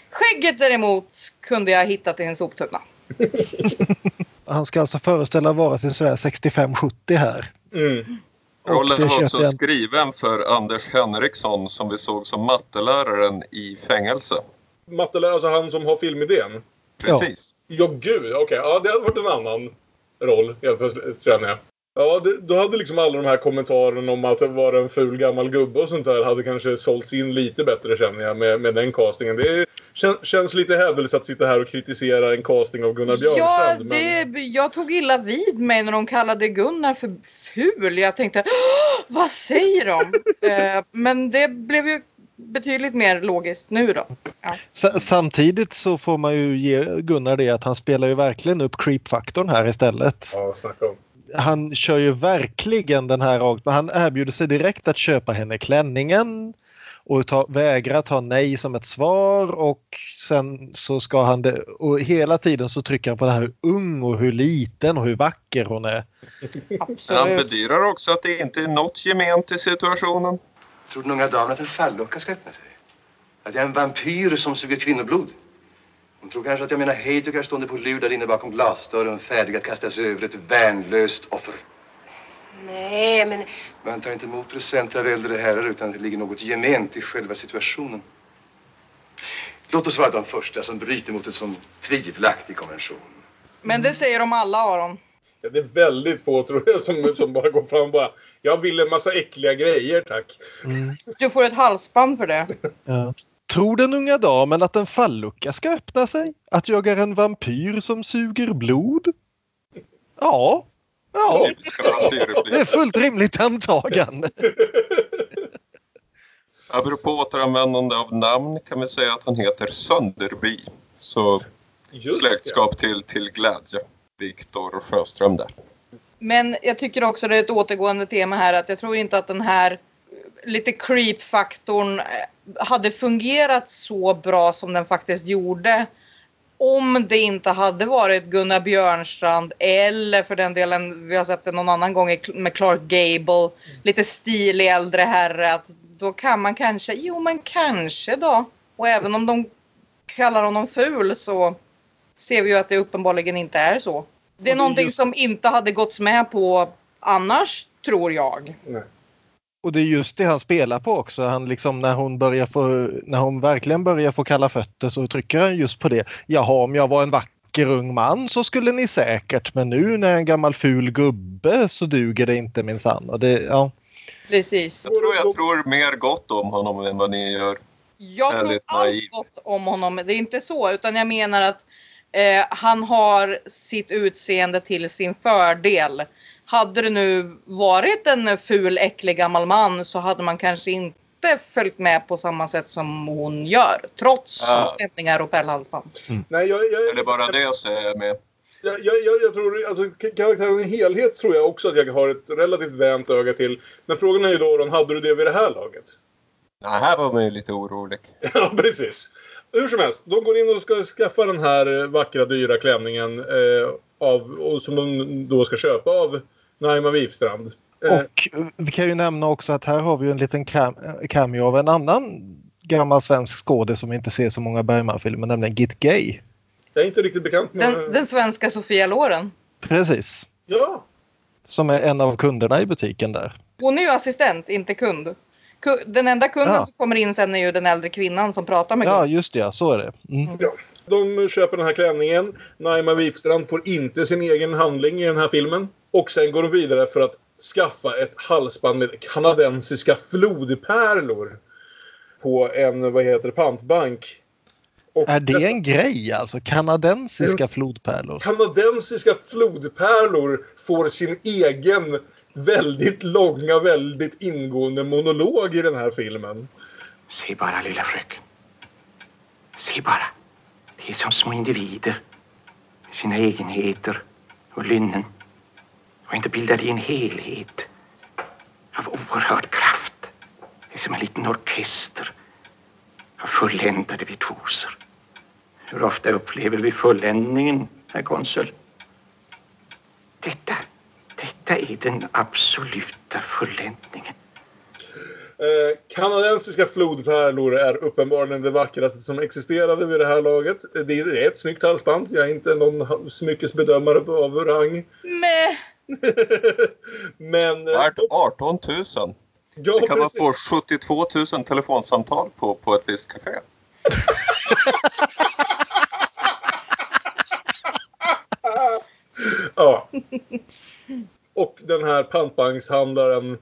Skägget däremot kunde jag hitta i en soptunna. Han ska alltså föreställa vara sig sådär 65-70 här. Mm. Rollen det var också skriven för Anders Henriksson som vi såg som matteläraren i fängelse. Mattelärare, alltså han som har filmidén. Precis. Ja, gud. Okej, ja, det hade varit en annan roll helt plötsligt, känner jag. Ja, det, då hade liksom alla de här kommentarerna om att det var en ful gammal gubbe och sånt där hade kanske sålts in lite bättre känner jag med, med den castingen. Det är, kän, känns lite hädelse att sitta här och kritisera en casting av Gunnar Ja, Björnstrand. det, jag tog illa vid mig när de kallade Gunnar för ful. Jag tänkte, "Åh, vad säger de? Eh, Men det blev ju betydligt mer logiskt nu då. Ja. Sa- Samtidigt så får man ju ge Gunnar det att han spelar ju verkligen upp creep-faktorn här istället. Ja, snacka om. Han kör ju verkligen den här rakt. Han erbjuder sig direkt att köpa henne klänningen och ta, vägrar ta nej som ett svar och sen så ska han det och hela tiden så trycker han på det här hur ung och hur liten och hur vacker hon är. Han Absolut. bedyrar också att det inte är något gement i situationen. Tror den unga damen att en fallucka ska öppna sig? Att jag är en vampyr som suger kvinnoblod? Hon tror kanske att jag menar hejdukar stående på lur där inne bakom glasdörren färdiga att kastas över ett värnlöst offer. Nej, men Man tar inte emot presenter av äldre herrar utan att det ligger något gement i själva situationen. Låt oss vara de första som bryter mot en sån tvivelaktig konvention. Men det säger de alla Aron. Ja, Det är väldigt få tror jag som, som bara går fram och bara Jag vill en massa äckliga grejer tack. Du får ett halsband för det. Ja. Tror den unga damen att en fallucka ska öppna sig? Att jag är en vampyr som suger blod? Ja. Ja, det är fullt rimligt antagande. Apropå återanvändande av namn kan vi säga att han heter Sönderby. Så Just det. släktskap till, till glädje. Viktor Sjöström där. Men jag tycker också det är ett återgående tema här att jag tror inte att den här eh, lite creep-faktorn eh, hade fungerat så bra som den faktiskt gjorde. Om det inte hade varit Gunnar Björnstrand eller för den delen, vi har sett det någon annan gång med Clark Gable, lite stilig äldre herre. Att då kan man kanske, jo men kanske då. Och även om de kallar honom ful så ser vi ju att det uppenbarligen inte är så. Det är någonting just- som inte hade gått med på annars, tror jag. Nej. Och det är just det han spelar på också. Han liksom när hon börjar få, när hon verkligen börjar få kalla fötter så trycker han just på det. Jaha, om jag var en vacker ung man så skulle ni säkert, men nu när jag är en gammal ful gubbe så duger det inte minsann. Ja. Precis. Jag tror jag tror mer gott om honom än vad ni gör. Jag tror allt naiv. gott om honom. Det är inte så, utan jag menar att eh, han har sitt utseende till sin fördel. Hade det nu varit en ful, äcklig gammal man så hade man kanske inte följt med på samma sätt som hon gör. Trots Ja. klänningar och pärlhalsband. Nej, jag, jag, Är det bara det jag säger med? Jag, jag, jag, jag tror, alltså karaktären i helhet tror jag också att jag har ett relativt vänt öga till. Men frågan är ju då, hade du det vid det här laget? Ja, här var man ju lite orolig. Ja, precis. Hur som helst, de går in och ska skaffa den här vackra, dyra klänningen eh, av, och som de då ska köpa av Naima Wifstrand. Eh, Och vi kan ju nämna också att här har vi en liten cam- cameo av en annan gammal svensk skådis som vi inte ser så många Bergman-filmer, nämligen Git Gay. jag är inte riktigt bekant med... Den, den svenska Sofia Loren. Precis. Ja, Som är en av kunderna i butiken där. Hon är ju assistent, inte kund. Den enda kunden Ja. som kommer in sen är ju den äldre kvinnan som pratar med Ja, kunden. just det. ja, Så är det. Mm. ja. De köper den här klänningen. Naima Wifstrand får inte sin egen handling i den här filmen. Och sen går de vidare för att skaffa ett halsband med kanadensiska flodpärlor. På en, vad heter det, pantbank. Och Är det dessa en grej alltså? Kanadensiska En- flodpärlor? Kanadensiska flodpärlor får sin egen väldigt långa, väldigt ingående monolog i den här filmen. Se bara, lilla fröken. Se bara. De är som små individer med sina egenheter och lynnen och inte bildar de en helhet av oerhörd kraft. Det är som en liten orkester av fulländade virtuoser. Hur ofta upplever vi fulländningen, herr konsul? Detta, detta är den absoluta fulländningen. Eh, kanadensiska flodpärlor är uppenbarligen det vackraste som existerade vid det här laget. Det är ett snyggt halsband. Jag är inte någon smyckesbedömare av rang. Meh. Men... eh, Värt 18 000. ja, Det kan man precis. få 72 000 telefonsamtal på, på ett visst café. Ja. Och den här pantbankshandlaren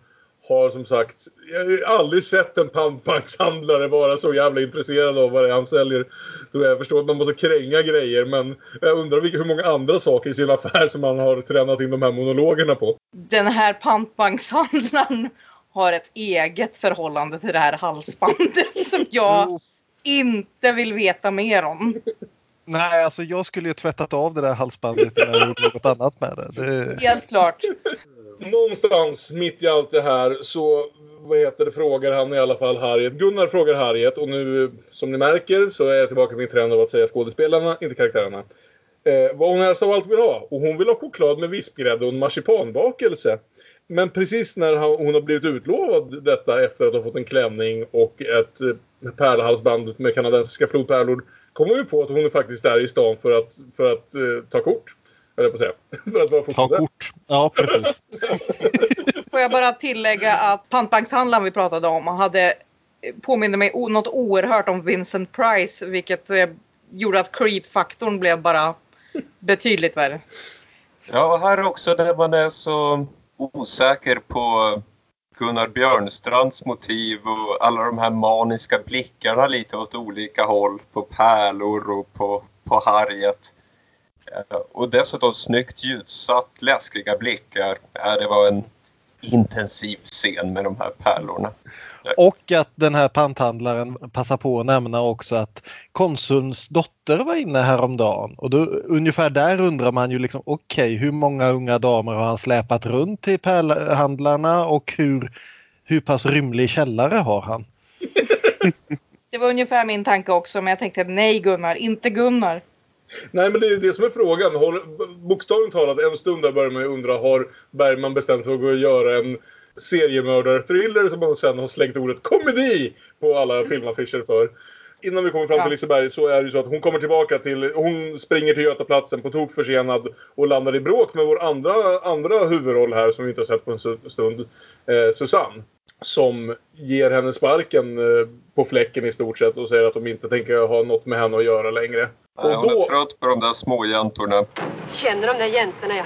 har som sagt, jag har aldrig sett en pantbankshandlare vara så jävla intresserad av vad det är han säljer. Jag förstår att man måste kränga grejer men jag undrar hur många andra saker i sin affär som man har tränat in de här monologerna på. Den här pantbankshandlaren har ett eget förhållande till det här halsbandet som jag inte vill veta mer om. Nej, alltså jag skulle ju tvättat av det där halsbandet innan jag gjorde något annat med det. det... Helt klart. Någonstans mitt i allt det här så vad heter det, frågar han i alla fall Harriet. Gunnar frågar Harriet och nu som ni märker så är jag tillbaka med min trend av att säga skådespelarna, inte karaktärerna. Eh, vad hon helst av allt vill ha. Och hon vill ha choklad med vispgrädde och en marsipanbakelse. Men precis när hon har blivit utlovad detta efter att ha fått en klänning och ett eh, pärlhalsband med kanadensiska flodpärlor kommer vi på att hon är faktiskt där i stan för att, för att uh, ta kort. Eller på att säga. för att vara Ta kort. Ja, precis. Får jag bara tillägga att pantbankshandlaren vi pratade om hade påminner mig något oerhört om Vincent Price vilket eh, gjorde att creep-faktorn blev bara betydligt värre. Ja, och här också när man är så osäker på Gunnar Björnstrands motiv och alla de här maniska blickarna lite åt olika håll på pärlor och på, på Harriet. Eh, och dessutom snyggt ljussatt, läskiga blickar. Eh, det var en intensiv scen med de här pärlorna. Och att den här panthandlaren passar på att nämna också att konsulns dotter var inne häromdagen. Och då, ungefär där undrar man ju liksom okej hur många unga damer har han släpat runt till pärlhandlarna och hur, hur pass rymlig källare har han? Det var ungefär min tanke också men jag tänkte nej Gunnar, inte Gunnar. Nej, men det är det som är frågan. Har, bokstavligt talat, en stund där börjar man ju undra, har Bergman bestämt sig för att göra en seriemördar-thriller som man sen har slängt ordet komedi på alla filmaffischer för? Innan vi kommer fram till Ja. Liseberg så är det ju så att hon kommer tillbaka till, hon springer till Götaplatsen på tok försenad och landar i bråk med vår andra, andra huvudroll här som vi inte har sett på en stu- stund, eh, Susanne. Som ger henne sparken eh, på fläcken i stort sett och säger att de inte tänker ha något med henne att göra längre. Nej, Och hon då- är trött på de där små jäntorna. Känner de där jäntorna ja.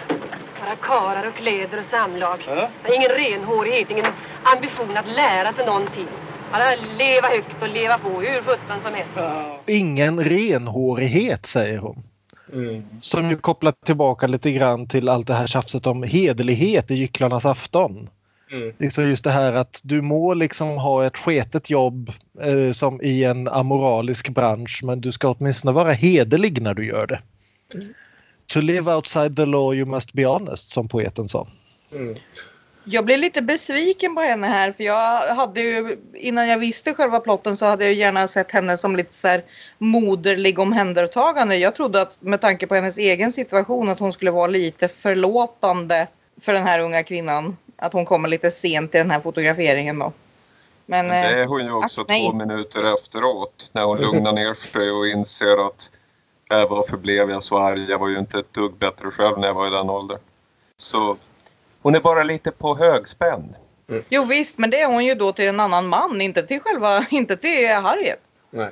Bara karar och kläder och samlag. Ja. Ingen renhårighet, ingen ambition att lära sig någonting. Bara leva högt och leva på hur sjutton som helst. Ingen renhårighet säger hon. Mm. Som ju kopplar tillbaka lite grann till allt det här tjafset om hederlighet i Gycklarnas afton. Mm. Liksom just det här att du må liksom ha ett sketet jobb eh, som i en amoralisk bransch men du ska åtminstone vara hederlig när du gör det. To live outside the law you must be honest som poeten sa. Mm. Jag blev lite besviken på henne här för jag hade ju innan jag visste själva plotten så hade jag gärna sett henne som lite så här moderlig omhändertagande. Jag trodde att med tanke på hennes egen situation att hon skulle vara lite förlåtande för den här unga kvinnan. Att hon kommer lite sent till den här fotograferingen då. Men, Men det eh, är hon ju också ack, nej. två minuter efteråt när hon lugnar ner sig och inser att äh, varför blev jag så arg? Jag var ju inte ett dugg bättre själv när jag var i den åldern. Så hon är bara lite på högspänn. Jo visst, men det är hon ju då till en annan man, inte till själva, inte till Harriet. Nej.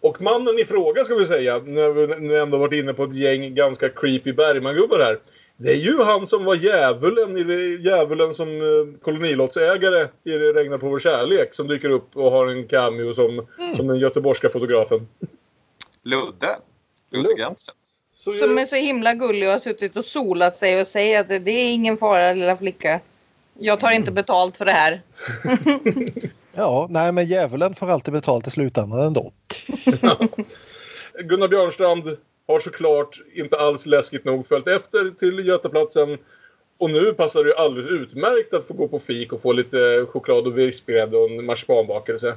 Och mannen i fråga ska vi säga, när vi nu ändå varit inne på ett gäng ganska creepy Bergman-gubbar här. Det är ju han som var djävulen, djävulen som eh, kolonilottsägare i Det regnar på vår kärlek som dyker upp och har en cameo som, som den göteborgska fotografen. Ludde. Ludde. Så, Som är så himla gullig och har suttit och solat sig och säger att det- det är ingen fara lilla flicka. Jag tar inte betalt för det här. Ja, nej men djävulen får alltid betalt i slutändan ändå. Gunnar Björnstrand har såklart inte alls läskigt nog följt efter till Götaplatsen. Och nu passar det ju alldeles utmärkt att få gå på fik och få lite choklad och vispgrädde och en marsipanbakelse.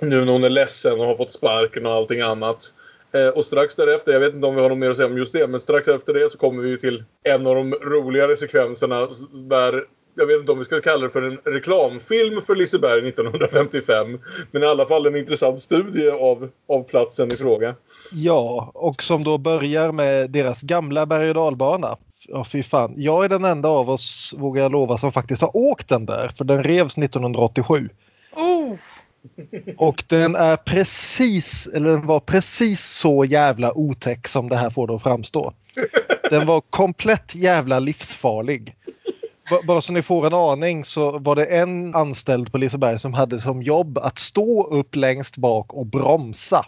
Nu när hon är ledsen och har fått sparken och allting annat. Eh, och strax därefter, jag vet inte om vi har något mer att säga om just det, men strax efter det så kommer vi ju till en av de roligare sekvenserna där jag vet inte om vi ska kalla det för en reklamfilm för Liseberg 1955. Men i alla fall en intressant studie av, av platsen i fråga. Ja, och som då börjar med deras gamla berg och dalbana. Ja, fy fan. Jag är den enda av oss, vågar jag lova, som faktiskt har åkt den där. För den revs 1987. Oh. Och den är precis, eller den var precis så jävla otäck som det här får det att framstå. Den var komplett jävla livsfarlig. Bara så ni får en aning så var det en anställd på Liseberg som hade som jobb att stå upp längst bak och bromsa.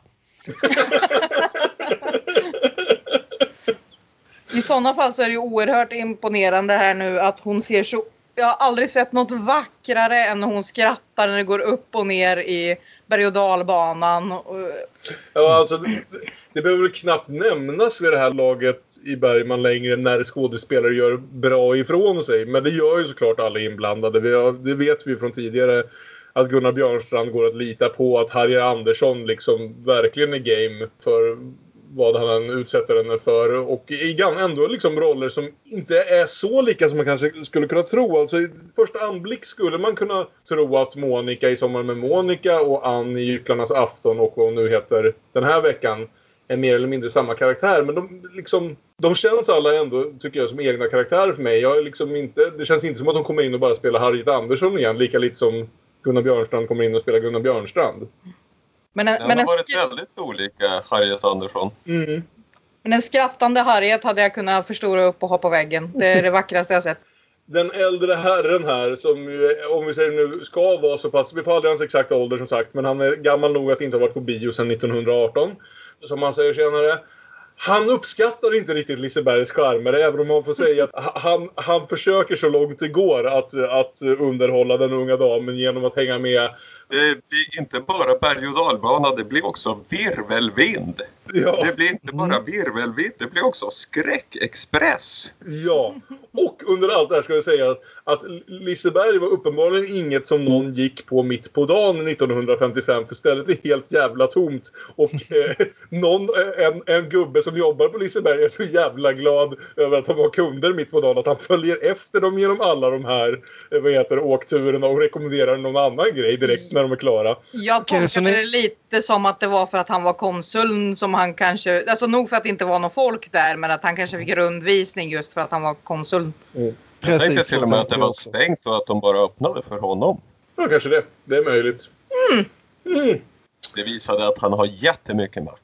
I sådana fall så är det ju oerhört imponerande här nu att hon ser så... Jag har aldrig sett något vackrare än när hon skrattar när det går upp och ner i berg och dalbanan. Och- Ja, alltså, det, det behöver väl knappt nämnas vid det här laget i Bergman längre när skådespelare gör bra ifrån sig. Men det gör ju såklart alla inblandade. Vi har, det vet vi från tidigare att Gunnar Björnstrand går att lita på. Att Harry Andersson liksom verkligen är game för vad han än utsätter henne för. Och i ändå liksom roller som inte är så lika som man kanske skulle kunna tro. Alltså i första anblick skulle man kunna tro att Monica i Sommar med Monica och Ann i Gycklarnas afton och vad hon nu heter den här veckan är mer eller mindre samma karaktär. Men de, liksom, de känns alla ändå, tycker jag, som egna karaktärer för mig. Jag är liksom inte, det känns inte som att de kommer in och bara spelar Harriet Andersson igen. Lika lite som Gunnar Björnstrand kommer in och spelar Gunnar Björnstrand. Men en, Det men, har en varit väldigt olika Harriet Andersson. Mm. men en skrattande Harriet hade jag kunnat förstora upp och ha på väggen. Det är det vackraste jag sett. den äldre herren här som om vi säger nu ska vara så pass, vi får aldrig hans exakta ålder som sagt, men han är gammal nog att inte ha varit på bio sedan 1918. Som han säger senare. Han uppskattar inte riktigt Lisebergs charmer, även om man får säga att han, han försöker så långt det går att, att underhålla den unga damen genom att hänga med. Det blir inte bara berg och dalbana, det blir också virvelvind. Ja. Det blir inte bara virvelvind, det blir också skräckexpress. Ja, och under allt det här ska jag säga att, att Liseberg var uppenbarligen inget som någon gick på mitt på dagen 1955 för stället är helt jävla tomt. Och eh, någon, en, en gubbe som jobbar på Liseberg är så jävla glad över att de har kunder mitt på dagen att han följer efter dem genom alla de här eh, vad heter, åkturerna och rekommenderar någon annan grej direkt när de är klara. Jag tolkade ni- det lite som att det var för att han var konsuln som han kanske, alltså nog för att det inte var någon folk där men att han kanske fick rundvisning just för att han var konsul. Jag tänkte till och med att det var stängt och att de bara öppnade för honom. Ja, kanske det. Det är möjligt. Mm. Det visade att han har jättemycket makt.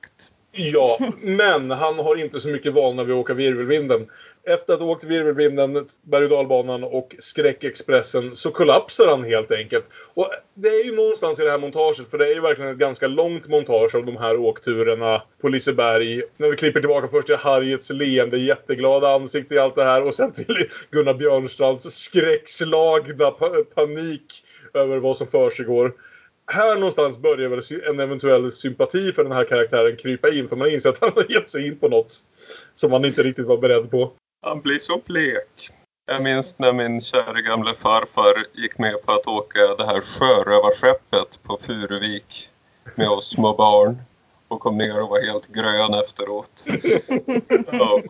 Ja, men han har inte så mycket vana vid att åka virvelvinden. Efter att ha åkt virvelvinden, berg och dalbanan och skräckexpressen så kollapsar han helt enkelt. Och det är ju någonstans i det här montaget, för det är ju verkligen ett ganska långt montage av de här åkturerna på Liseberg. När vi klipper tillbaka först till Harriets leende, jätteglada ansikte i allt det här och sen till Gunnar Björnstrands skräckslagna panik över vad som försiggår här någonstans börjar väl en eventuell sympati för den här karaktären krypa in. För man inser att han har gett sig in på något som man inte riktigt var beredd på. Han blir så blek. Jag minns när min kära gamla farfar gick med på att åka det här sjörövarskeppet på Furuvik med oss små barn och kom ner och var helt grön efteråt. Ja.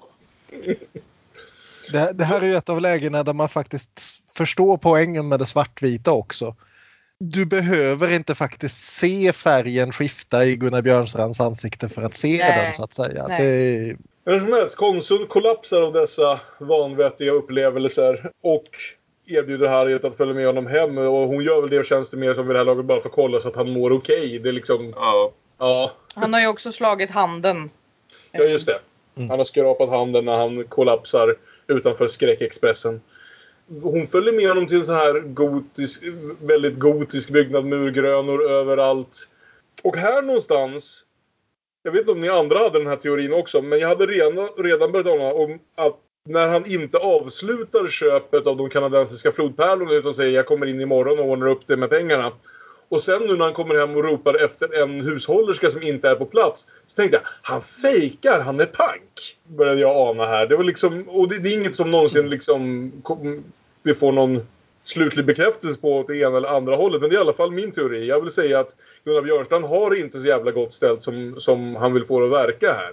Det, det här är ju ett av lägena där man faktiskt förstår poängen med det svartvita också. Du behöver inte faktiskt se färgen skifta i Gunnar Björnstrands ansikte för att se Nej. den så att säga. Nej. Det, Hur som helst, konsuln kollapsar av dessa vanvettiga upplevelser och erbjuder Harriet att följa med honom hem. Och hon gör väl det och känns det mer som vid det här laget bara för att kolla så att han mår okej. Det är liksom, Ja, ja, Han har ju också slagit handen. ja just det. Han har skrapat handen när han kollapsar utanför skräckexpressen. Hon följer med honom till en sån här gotisk, väldigt gotisk byggnad, murgrönor överallt. Och här någonstans, jag vet inte om ni andra hade den här teorin också, men jag hade redan, redan börjat ana om att när han inte avslutar köpet av de kanadensiska flodpärlorna utan säger jag kommer in imorgon och ordnar upp det med pengarna. Och sen nu när han kommer hem och ropar efter en hushållerska som inte är på plats. Så tänkte jag, han fejkar, han är pank. Började jag ana här. Det var liksom, och det, det är inget som någonsin liksom kom, vi får någon slutlig bekräftelse på åt det ena eller andra hållet. Men det är i alla fall min teori. Jag vill säga att Gunnar Björnstrand har inte så jävla gott ställt som, som han vill få det att verka här.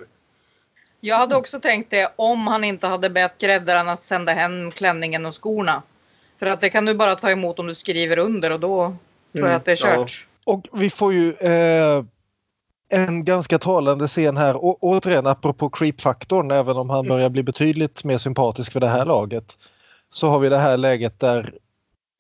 Jag hade också tänkt det om han inte hade bett gräddaren att sända hem klänningen och skorna. För att det kan du bara ta emot om du skriver under och då tror jag att det är kört. och vi får ju eh, en ganska talande scen här. Och, återigen apropå creep-faktorn, även om han börjar bli betydligt mer sympatisk för det här laget. Så har vi det här läget där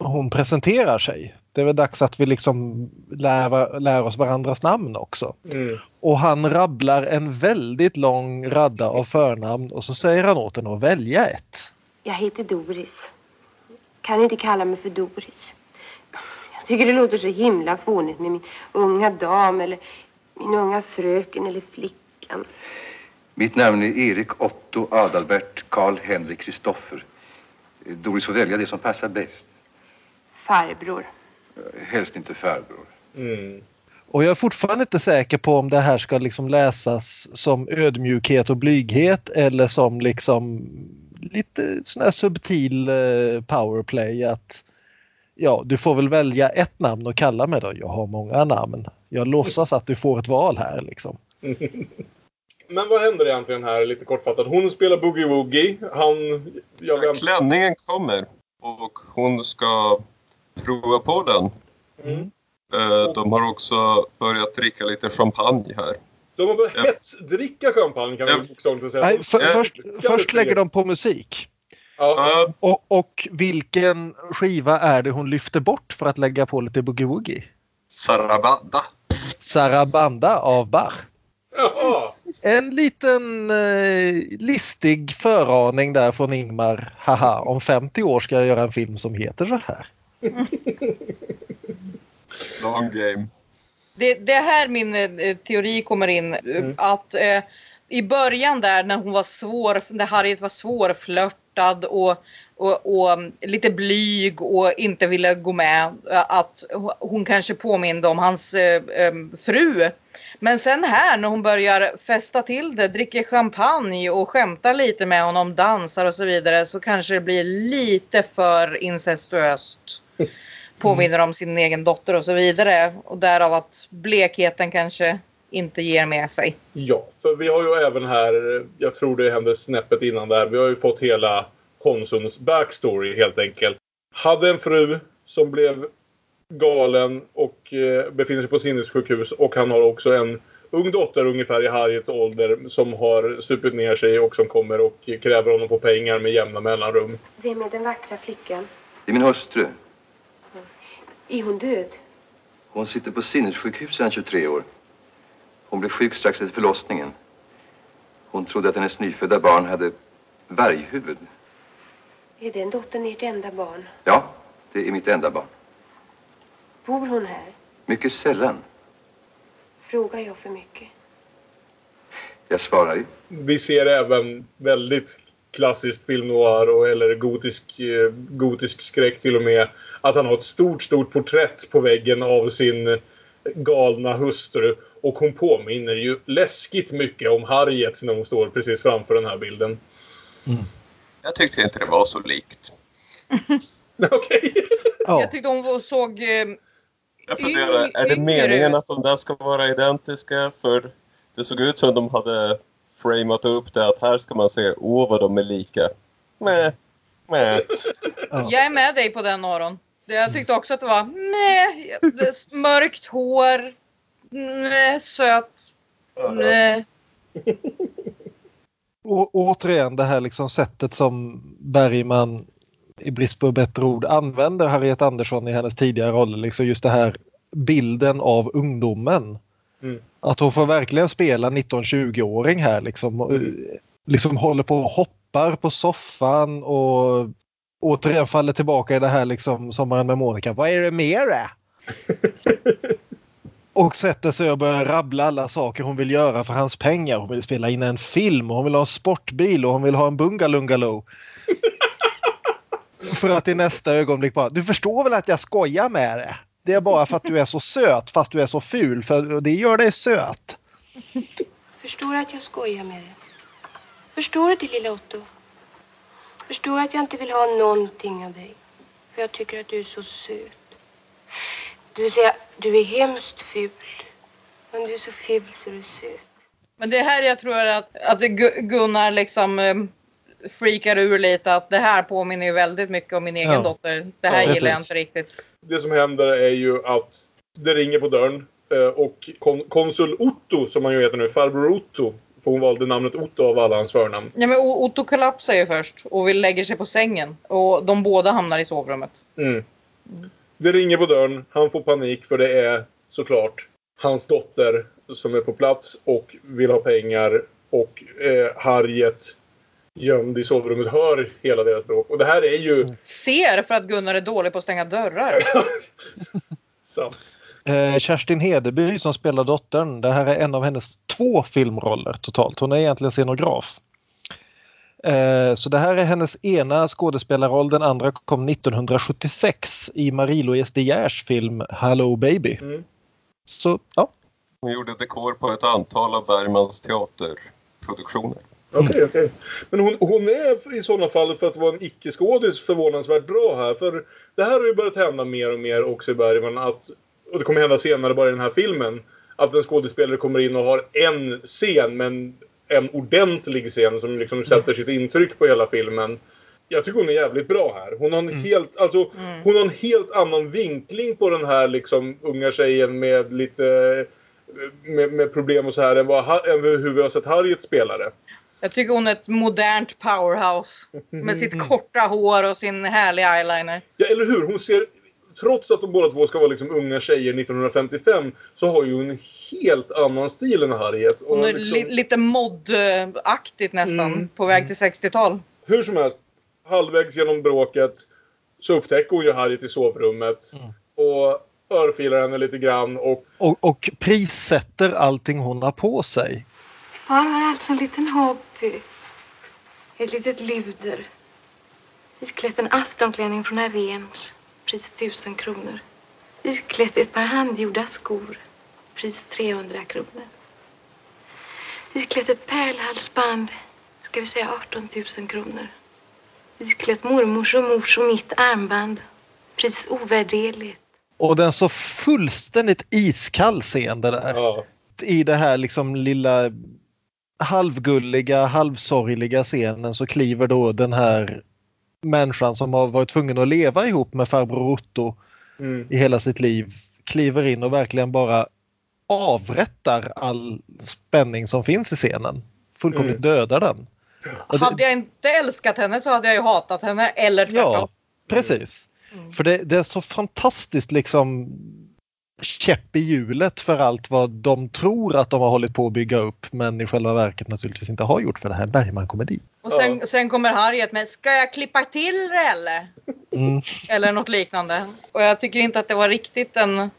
hon presenterar sig. Det är väl dags att vi liksom lär, lär oss varandras namn också. Mm. Och han rabblar en väldigt lång radda av förnamn och så säger han åt henne att välja ett. Jag heter Doris. Kan inte kalla mig för Doris. Tycker det låter så himla fånigt med min unga dam eller min unga fröken eller flickan. Mitt namn är Erik Otto Adalbert Karl Henrik Kristoffer. Doris får välja det som passar bäst. Farbror. Helst inte farbror. Mm. Och jag är fortfarande inte säker på om det här ska liksom läsas som ödmjukhet och blyghet eller som liksom lite sån här subtil eh, powerplay att ja, du får väl välja ett namn och kalla mig då. Jag har många namn. Jag låtsas att du får ett val här liksom. Men vad händer egentligen här lite kortfattat? Hon spelar Boogie Woogie. Han... Jag Ja, klänningen kommer och hon ska prova på den. Mm. Eh, De har också börjat dricka lite champagne här. De har börjat hetsdricka champagne kan vi bokstavligt säga. Nej, för, först, först lägger de på musik. Ja, Och, och vilken skiva är det hon lyfter bort för att lägga på lite boogie-woogie? Sarabada. Sarabanda av Bach. Jaha. En liten eh, listig föraning där från Ingmar. Haha, om 50 år ska jag göra en film som heter så här. Long game. Det, det är här min eh, teori kommer in. eh, Att eh, i början där när hon var svår, när Harriet var svårflörtad och, och, och mm, lite blyg och inte ville gå med. Att hon kanske påminde om hans eh, eh, fru. Men sen här när hon börjar festa till det, dricker champagne och skämtar lite med honom, dansar och så vidare så kanske det blir lite för incestuöst påminner om sin egen dotter och så vidare. Och därav att blekheten kanske inte ger med sig. Ja, för vi har ju även här, jag tror det hände snäppet innan där, vi har ju fått hela Konsuls backstory helt enkelt. Hade en fru som blev galen och eh, befinner sig på sinnessjukhus och han har också en ung dotter ungefär i Harriets ålder som har supit ner sig och som kommer och kräver honom på pengar med jämna mellanrum. Vem är den vackra flickan? Det är min hustru. Är hon död? Hon sitter på sinnessjukhus sedan 23 år. Hon blev sjuk strax efter förlossningen. Hon trodde att hennes nyfödda barn hade varghuvud. Är den dottern ert enda barn? Ja, det är mitt enda barn. Bor hon här? Mycket sällan. Frågar jag för mycket? Jag svarar ju. Vi ser även väldigt klassiskt film noir och, eller gotisk, eh, gotisk skräck till och med. Att han har ett stort, stort porträtt på väggen av sin galna hustru. Och hon påminner ju läskigt mycket om Harriet när hon står precis framför den här bilden. Jag tyckte inte det var så likt. Okej. Jag tyckte hon såg... Eh, Jag funderar, är det meningen att de där ska vara identiska? För det såg ut som de hade framat upp det att här ska man se, åh vad de är lika. Mäh, mäh. Jag är med dig på den Aron. Jag tyckte också att det var meh, mörkt hår, meh, söt. Och återigen det här liksom sättet som Bergman i brist på bättre ord använder Harriet Andersson i hennes tidigare roller. Liksom just det här bilden av ungdomen. Mm. Att hon får verkligen spela 19-20-åring här liksom. Och, eh, liksom håller på och hoppar på soffan och återigen faller tillbaka i det här liksom Sommaren med Monica. Vad är det mer? Och sätter sig och börjar rabbla alla saker hon vill göra för hans pengar. Hon vill spela in en film, och hon vill ha en sportbil och hon vill ha en bungalungalow. för att i nästa ögonblick bara, du förstår väl att jag skojar med det? Det är bara för att du är så söt fast du är så ful, för det gör dig söt. Förstår du att jag skojar med dig? Förstår du det lilla Otto? Förstår du att jag inte vill ha någonting av dig? För jag tycker att du är så söt. Det vill säga, du är hemskt ful. Men du är så ful så du är söt. Men det här jag tror att, att Gu- Gunnar liksom eh, freakar ur lite att det här påminner ju väldigt mycket om min egen Ja. dotter. Det här Ja, gillar jag inte riktigt. Det som händer är ju att det ringer på dörren eh, och kon konsul Otto, som han ju heter nu, farbror Otto, för hon valde namnet Otto av alla hans förnamn. Ja, men Otto kollapsar ju först och vill lägga sig på sängen och de båda hamnar i sovrummet. Mm. Det ringer på dörren. Han får panik för det är såklart hans dotter som är på plats och vill ha pengar. Och eh, Harriet gömd i sovrummet hör hela deras bråk. Och det här är ju... Ser för att Gunnar är dålig på att stänga dörrar. Sant. Eh, Kerstin Hedeby som spelar dottern, det här är en av hennes två filmroller totalt. Hon är egentligen scenograf. Eh, så det här är hennes ena skådespelarroll, den andra kom 1976 i Marie-Louise De Geers film Hello Baby. Mm. Så ja, Hon gjorde dekor på ett antal av Bergmans teaterproduktioner. Okej, okej. Men hon, hon är i sådana fall, för att vara en icke-skådis, förvånansvärt bra här. För det här har ju börjat hända mer och mer också i Bergman. Att, och det kommer hända senare bara i den här filmen. Att en skådespelare kommer in och har en scen, men en ordentlig scen som liksom sätter sitt intryck på hela filmen. Jag tycker hon är jävligt bra här. Hon har en, helt, alltså, hon har en helt annan vinkling på den här liksom, unga tjejen med lite med, med problem och så här än, vad, än hur vi har sett Harriet spela det. Jag tycker hon är ett modernt powerhouse. Med sitt korta hår och sin härliga eyeliner. Ja, eller hur? Hon ser... Trots att de båda två ska vara liksom unga tjejer 1955 så har ju en helt annan stil än Harriet. Och Hon är liksom, li lite mod-aktigt nästan. Mm. På väg till 60-tal. Hur som helst, halvvägs genom bråket så upptäcker hon ju Harriet i sovrummet. Och örfilar henne lite grann och... och, och prissätter allting hon har på sig. Far har alltså en liten hobby. Ett litet luder. Isklätt en aftonklänning från Arens. Priset tusen kronor. Isklätt ett par handgjorda skor. Pris 300 kronor. Isklätt ett pärlhalsband. Ska vi säga 18 000 kronor. Isklätt mormors och mors och mitt armband. Pris ovärderligt. Och den så fullständigt iskall scen det där. Ja. I det här liksom lilla halvgulliga, halvsorgliga scenen så kliver då den här människan som har varit tvungen att leva ihop med farbror Otto Mm. i hela sitt liv kliver in och verkligen bara avrättar all spänning som finns i scenen. Fullkomligt Mm. dödar den. Och det- Hade jag inte älskat henne så hade jag ju hatat henne. Eller tvärtom. Ja, precis. För det, det är så fantastiskt liksom käpp i hjulet för allt vad de tror att de har hållit på att bygga upp men i själva verket naturligtvis inte har gjort för det här Bergman-komedi. Och sen, sen kommer Harriet med Ska jag klippa till det eller? Mm. Eller något liknande. Och jag tycker inte att det var riktigt en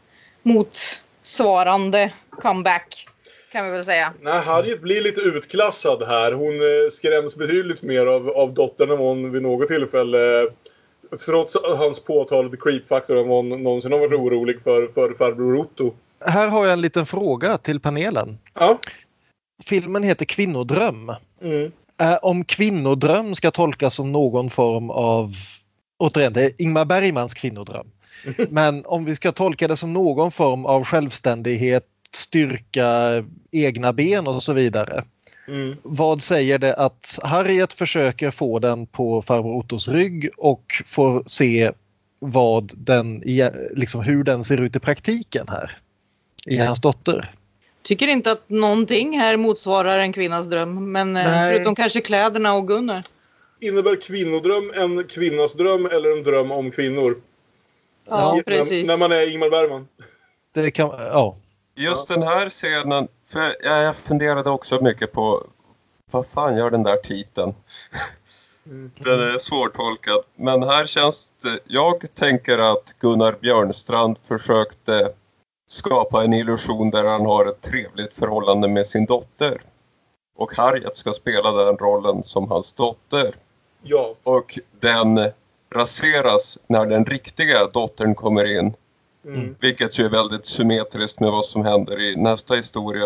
motsvarande comeback. Kan vi väl säga. Nej, Harriet blir lite utklassad här. Hon eh, skräms betydligt mer av, av dottern än hon vid något tillfälle Trots hans påtalade creep-faktor vad hon någonsin har varit orolig för, för farbror Otto. Här har jag en liten fråga till panelen. Ja. Filmen heter Kvinnodröm. Mm. Eh, om kvinnodröm ska tolkas som någon form av, återigen det är Ingmar Bergmans kvinnodröm. Men om vi ska tolka det som någon form av självständighet, styrka, egna ben och så vidare. Mm. Vad säger det att Harriet försöker få den på farbror Ottos rygg och får se vad den, liksom hur den ser ut i praktiken här. I hans dotter. Tycker inte att någonting här motsvarar en kvinnas dröm. Men eh, Nej. förutom kanske kläderna och Gunnar. Innebär kvinnodröm en kvinnas dröm eller en dröm om kvinnor? Ja, När- precis. När man är Ingmar Bergman. Det kan, ja. Just den här scenen, för jag, funderade också mycket på vad fan gör den där titeln? Den är svårtolkad. Men här känns det, jag tänker att Gunnar Björnstrand försökte skapa en illusion där han har ett trevligt förhållande med sin dotter. Och Harriet ska spela den rollen som hans dotter. Ja. Och den raseras när den riktiga dottern kommer in. Mm. Vilket ju är väldigt symmetriskt med vad som händer i nästa historia.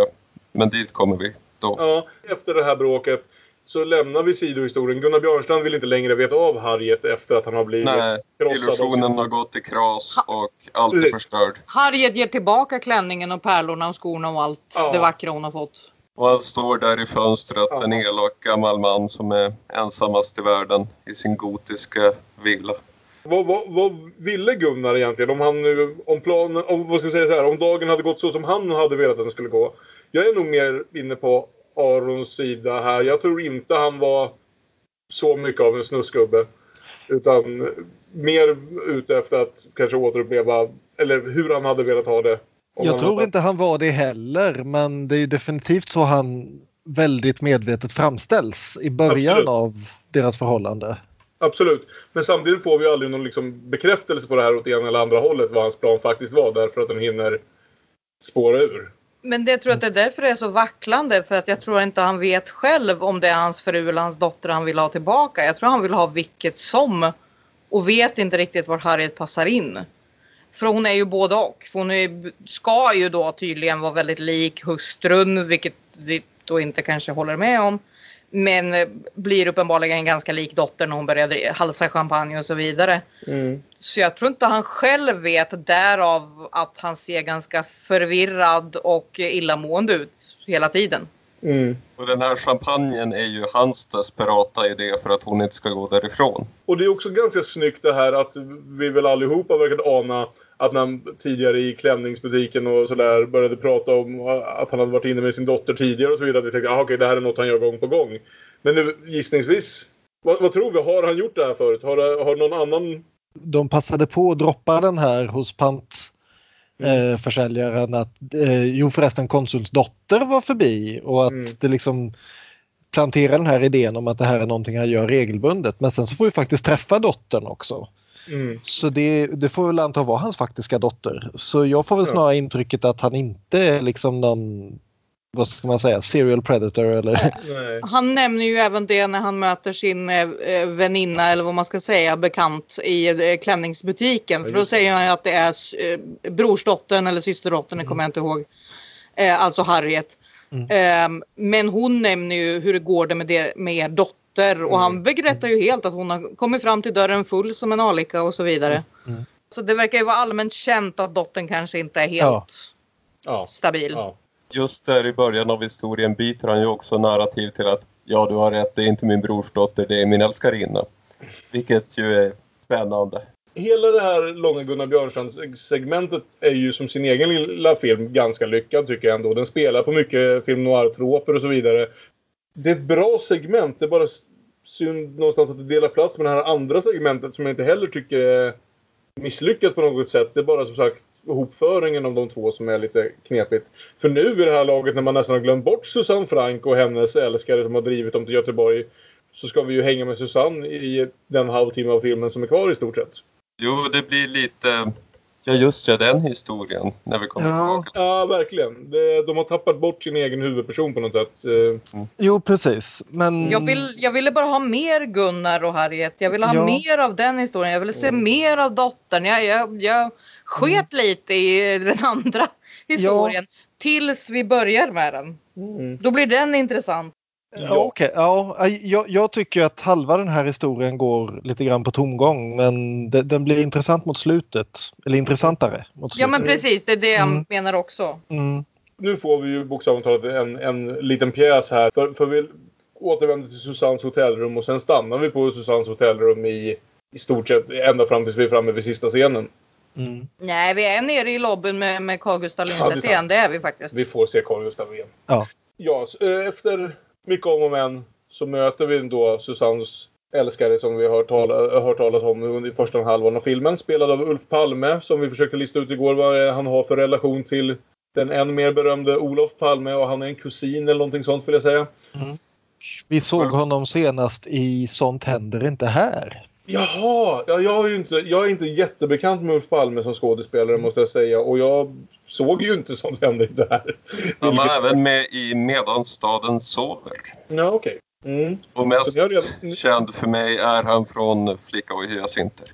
Men dit kommer vi då. Ja, efter det här bråket så lämnar vi sidohistorien. Gunnar Björnstrand vill inte längre veta av Harriet efter att han har blivit Nej, krossad. illusionen har gått i kras och allt är Precis. förstörd. Harriet ger tillbaka klänningen och pärlorna och skorna och allt Ja. det vackra hon har fått. Och han står där i fönstret, Ja. en elak gammal man som är ensammast i världen i sin gotiska villa. Vad, vad, vad ville Gunnar egentligen? Om han nu, om planen, om, vad ska jag säga så här, om dagen hade gått så som han hade velat att den skulle gå. Jag är nog mer inne på Arons sida här. Jag tror inte han var så mycket av en snuskgubbe. Utan mer ute efter att kanske återuppleva, eller hur han hade velat ha det. Jag tror hade- inte han var det heller, men det är definitivt så han väldigt medvetet framställs i början Absolut. av deras förhållande. Absolut. Men samtidigt får vi aldrig någon liksom bekräftelse på det här åt ena eller andra hållet vad hans plan faktiskt var därför att den hinner spåra ur. Men det tror att det är därför det är så vacklande. För att jag tror inte han vet själv om det är hans fru eller hans dotter han vill ha tillbaka. Jag tror han vill ha vilket som. Och vet inte riktigt var Harriet passar in. För hon är ju både och. För hon är, ska ju då tydligen vara väldigt lik hustrun. Vilket vi då inte kanske håller med om. Men eh, blir uppenbarligen ganska lik dottern när hon börjar halsa champagne och så vidare. Så jag tror inte han själv vet därav att han ser ganska förvirrad och illamående ut hela tiden. Och den här champagnen är ju hans desperata idé för att hon inte ska gå därifrån. Och det är också ganska snyggt det här att vi väl allihopa verkar ana att när han tidigare i klänningsbutiken och sådär började prata om att han hade varit inne med sin dotter tidigare och så vidare. Att vi tänkte att okej, det här är något han gör gång på gång. Men nu gissningsvis, vad, vad tror vi? Har han gjort det här förut? Har, det- har någon annan... De passade på att droppa den här hos pantförsäljaren eh, försäljaren att eh, jo förresten konsuls dotter var förbi och att det liksom planterar den här idén om att det här är någonting han gör regelbundet. Men sen så får vi faktiskt träffa dottern också. Så det, det får väl anta vara hans faktiska dotter. Så jag får väl Ja. snarare intrycket att han inte är liksom någon, vad ska man säga, serial predator eller... Han nämner ju även det när han möter sin eh, eh, väninna eller vad man ska säga bekant i eh, klänningsbutiken. För då säger han ju att det är eh, brorsdottern eller systerdottern, det kommer jag inte ihåg. Eh, alltså Harriet. Ehm, men hon nämner ju hur det går det med, det, med er dotter och han berättar ju helt att hon har kommit fram till dörren full som en alika och så vidare. Så det verkar ju vara allmänt känt att dottern kanske inte är helt Ja. stabil. Just där i början av historien byter han ju också narrativ till att ja, du har rätt, det är inte min brorsdotter, det är min älskarinna. Vilket ju är spännande. Hela det här långa Gunnar Björnstrand-segmentet är ju som sin egen lilla film ganska lyckad tycker jag ändå. Den spelar på mycket film noir-troper och så vidare. Det är ett bra segment. Det är bara synd någonstans att det delar plats med det här andra segmentet som jag inte heller tycker är misslyckat på något sätt. Det är bara som sagt hopföringen av de två som är lite knepigt. För nu i det här laget när man nästan har glömt bort Susanne Frank och hennes älskare som har drivit dem till Göteborg så ska vi ju hänga med Susanne i den halvtimme av filmen som är kvar i stort sett. Jo, det blir lite... Ja, just det, den historien. När vi kommer tillbaka. Ja, verkligen. De har tappat bort sin egen huvudperson på något sätt. Eh, Jo precis, men... Jag, vill, jag ville bara ha mer Gunnar och Harriet. Jag ville ha Ja. mer av den historien. Jag ville se mer av dottern. Jag, jag, jag sket lite i den andra historien. Tills vi börjar med den. Då blir den intressant. Ja, okej. ja, jag, jag tycker att halva den här historien går lite grann på tomgång men det, den blir intressant mot slutet. Eller intressantare mot slutet. Ja men precis, det är det jag Mm. menar också. Mm. Nu får vi ju bokstavligt talat en, en liten pjäs här. För, för vi återvänder till Susannes hotellrum och sen stannar vi på Susannes hotellrum i, i stort sett ända fram tills vi är framme vid sista scenen. Nej, vi är nere i lobbyn med, med Carl Gustaf Ja, det är Lindstedt sant. igen. Det är vi faktiskt. Vi får se Carl Gustaf igen. Ja. Ja, eh, efter mycket om och men så möter vi då Susannes älskare som vi har hört, tala, hört talas om under första halvan av filmen. Spelad av Ulf Palme som vi försökte lista ut igår vad han har för relation till den än mer berömde Olof Palme och han är en kusin eller någonting sånt vill jag säga. Vi såg honom senast i Sånt händer inte här. Jaha! Ja, jag, är ju inte, jag är inte jättebekant med Ulf Palme som skådespelare måste jag säga. Och jag såg ju inte sånt hända inte här. Han var även med i Medan staden sover. Ja, okej. Mm. Och mest redan- känd för mig är han från Flicka och hyacinter.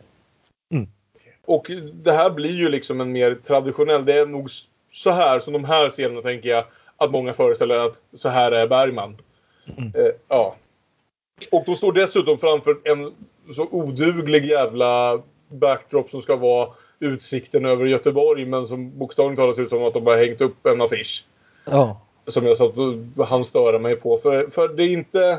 Och det här blir ju liksom en mer traditionell... Det är nog så här som de här scenerna tänker jag att många föreställer att så här är Bergman. Eh, ja. Och de står dessutom framför en så oduglig jävla backdrop som ska vara utsikten över Göteborg men som bokstavligt talat ser ut som att de bara hängt upp en affisch. Ja. Som jag satt och han störa mig på. För, för det är inte...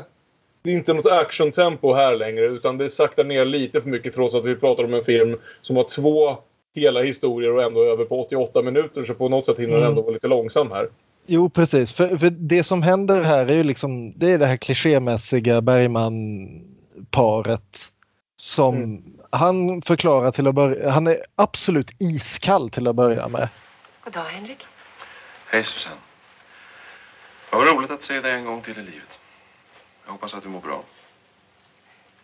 Det är inte något actiontempo här längre utan det saktar ner lite för mycket trots att vi pratar om en film som har två hela historier och ändå är över på 88 minuter så på något sätt hinner den Mm. ändå vara lite långsam här. Jo precis, för, för det som händer här är ju liksom det är det här klichémässiga Bergman-paret Som han förklarar till att börja Han är absolut iskall till att börja med. God dag, Henrik. Hej Susanne. Vad roligt att se dig en gång till i livet. Jag hoppas att du mår bra.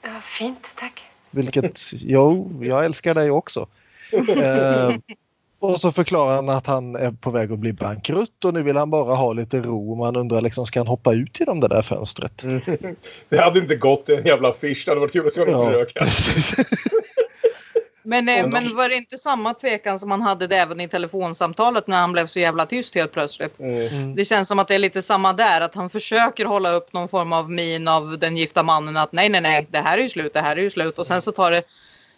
Ja, fint, tack. Vilket, jo, jag älskar dig också. Eh, och så förklarar han att han är på väg att bli bankrutt och nu vill han bara ha lite ro. Man undrar liksom, ska han hoppa ut genom det där fönstret? Det hade inte gått i en jävla affisch. Det hade varit kul att se honom Ja, försöka. Men, eh, men var det inte samma tvekan som han hade det även i telefonsamtalet när han blev så jävla tyst helt plötsligt? Mm. Det känns som att det är lite samma där, att han försöker hålla upp någon form av min av den gifta mannen att nej, nej, nej, det här är ju slut, det här är ju slut och sen så tar det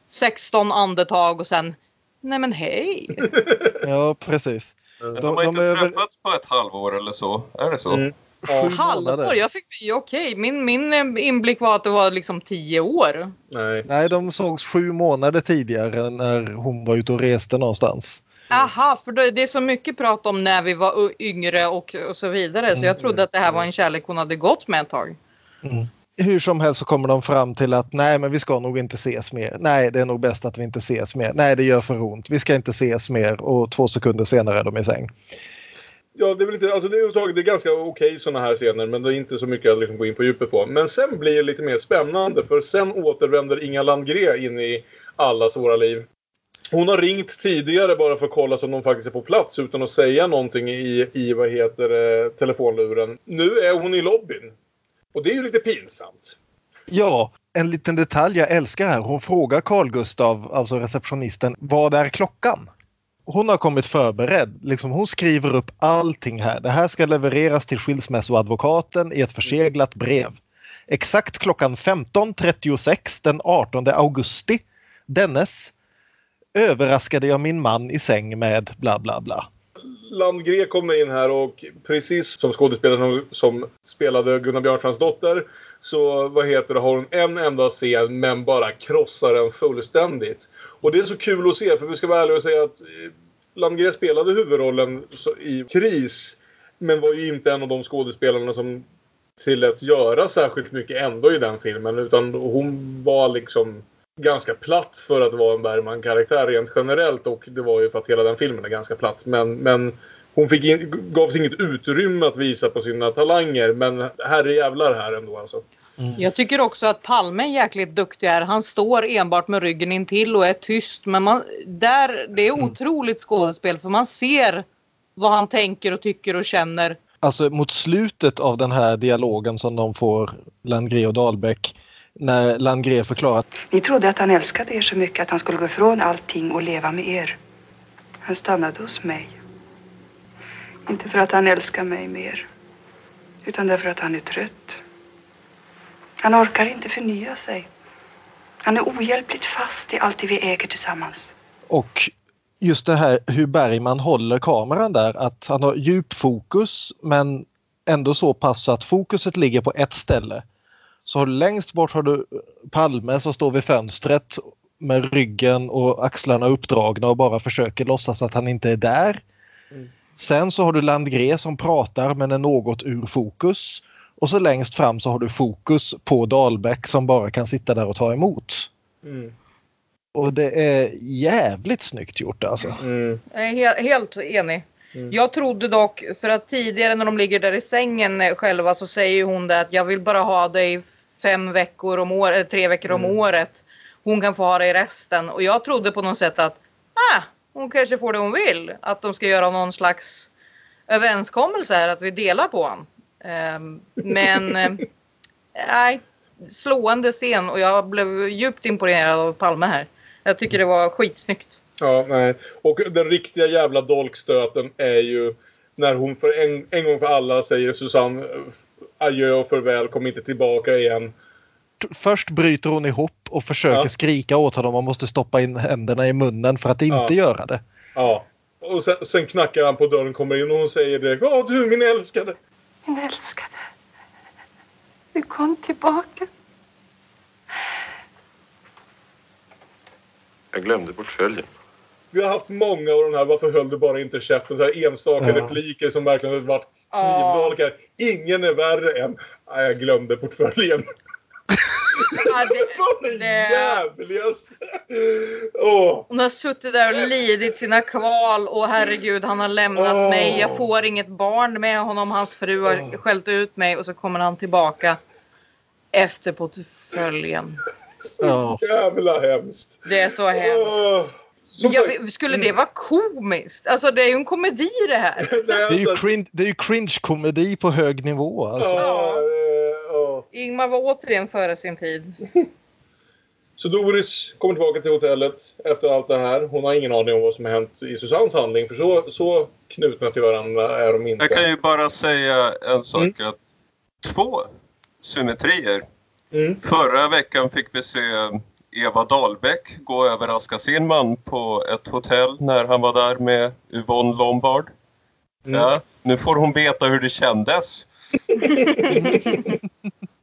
16 andetag och sen nej men hej. Ja, precis. De, har inte är väl träffats på ett halvår eller så. Är det så? Mm. sju Halvår, månader. jag fick, ja, okej, min, min eh, inblick var att det var liksom 10 år. Nej. Nej, de sågs sju månader tidigare när hon var ute och reste någonstans. Aha, för det är så mycket prat om när vi var yngre och, och så vidare. Så jag trodde att det här var en kärlek hon hade gått med ett tag. Hur som helst så kommer de fram till att nej, men vi ska nog inte ses mer. Nej, det är nog bäst att vi inte ses mer. Nej, det gör för ont. Vi ska inte ses mer. Och två sekunder senare är de i säng. Ja, det är väl inte, alltså det är, det är ganska okej sådana här scener men det är inte så mycket att liksom gå in på djupet på. Men sen blir det lite mer spännande för sen återvänder Inga Landgré in i allas våra liv. Hon har ringt tidigare bara för att kolla så om de faktiskt är på plats utan att säga någonting i, i vad heter eh, telefonluren. Nu är hon i lobbyn. Och det är ju lite pinsamt. Ja, en liten detalj jag älskar här. Hon frågar Carl Gustav, alltså receptionisten, vad är klockan? Hon har kommit förberedd. Liksom, hon skriver upp allting här. Det här ska levereras till skilsmässoadvokaten i ett förseglat brev. Exakt klockan 15.36 den 18 augusti. Dennes överraskade jag min man i säng med bla bla bla. Landgren kommer in här och precis som skådespelaren som spelade Gunnar Björnstrands dotter så vad heter det, har hon en enda scen men bara krossar den fullständigt. Och det är så kul att se för vi ska vara ärliga och säga att eh, Landgren spelade huvudrollen i Kris men var ju inte en av de skådespelarna som tilläts göra särskilt mycket ändå i den filmen utan hon var liksom ganska platt för att vara en Bergman-karaktär rent generellt och det var ju för att hela den filmen är ganska platt. Men, men hon fick in, gavs inget utrymme att visa på sina talanger men herre jävlar här ändå alltså. Jag tycker också att Palme är jäkligt duktig här. Han står enbart med ryggen in till och är tyst. Men man, där, det är otroligt skådespel för man ser vad han tänker och tycker och känner. Alltså mot slutet av den här dialogen som de får, Landgré och Dahlbäck, när Landgré förklarar att Ni trodde att han älskade er så mycket att han skulle gå ifrån allting och leva med er. Han stannade hos mig. Inte för att han älskar mig mer, utan därför att han är trött. Han orkar inte förnya sig. Han är ohjälpligt fast i allt det vi äger tillsammans. Och just det här hur Bergman håller kameran där, att han har djupfokus men ändå så pass att fokuset ligger på ett ställe. Så har du längst bort har du Palme som står vid fönstret med ryggen och axlarna uppdragna och bara försöker låtsas att han inte är där. Sen så har du Landgré som pratar men är något ur fokus. Och så längst fram så har du fokus på Dahlbäck som bara kan sitta där och ta emot. Mm. Och det är jävligt snyggt gjort alltså. Mm. Jag är he- helt enig. Mm. Jag trodde dock, för att tidigare när de ligger där i sängen eh, själva så säger hon det att jag vill bara ha dig fem veckor om året, eller tre veckor om Mm. året. Hon kan få ha dig resten. Och jag trodde på något sätt att ah, hon kanske får det hon vill. Att de ska göra någon slags överenskommelse här, att vi delar på honom. Ehm, men eh, nej, slående scen och jag blev djupt imponerad av Palme här. Jag tycker det var skitsnyggt. Ja, nej. Och den riktiga jävla dolkstöten är ju när hon för en, en gång för alla säger Susanne eh, adjö och farväl, kom inte tillbaka igen. Först bryter hon ihop och försöker Ja. skrika åt honom. Man måste stoppa in händerna i munnen för att inte Ja. göra det. Ja. Och sen, sen knackar han på dörren, kommer in och hon säger direkt Ja du min älskade. Min älskade. Du kom tillbaka. Jag glömde portföljen. Vi har haft många av de här Varför höll du bara inte käften? Så här enstaka Ja. repliker som verkligen har varit knivdolkar. Ingen är värre än "Nej, jag glömde portföljen. Ja, det, det det, jävligaste! Hon har suttit där och lidit sina kval och herregud han har lämnat Åh. mig. Jag får inget barn med honom. Hans fru har skällt ut mig och så kommer han tillbaka efter portföljen. Ja. Jävla hemskt. Det är så hemskt. Sagt, skulle det vara komiskt? Alltså det är ju en komedi det här. det Det är ju, alltså- cringe, det är ju cringe-komedi på hög nivå. Alltså. Ja, ja. Ingmar var återigen före sin tid. Så Doris kommer tillbaka till hotellet efter allt det här. Hon har ingen aning om vad som har hänt i Susannes handling. För så, så knutna till varandra är de inte. Jag kan ju bara säga en sak Mm. att två symmetrier. Mm. Förra veckan fick vi se Eva Dahlbeck gå och överraska sin man på ett hotell när han var där med Yvonne Lombard. Mm. Ja, nu får hon veta hur det kändes.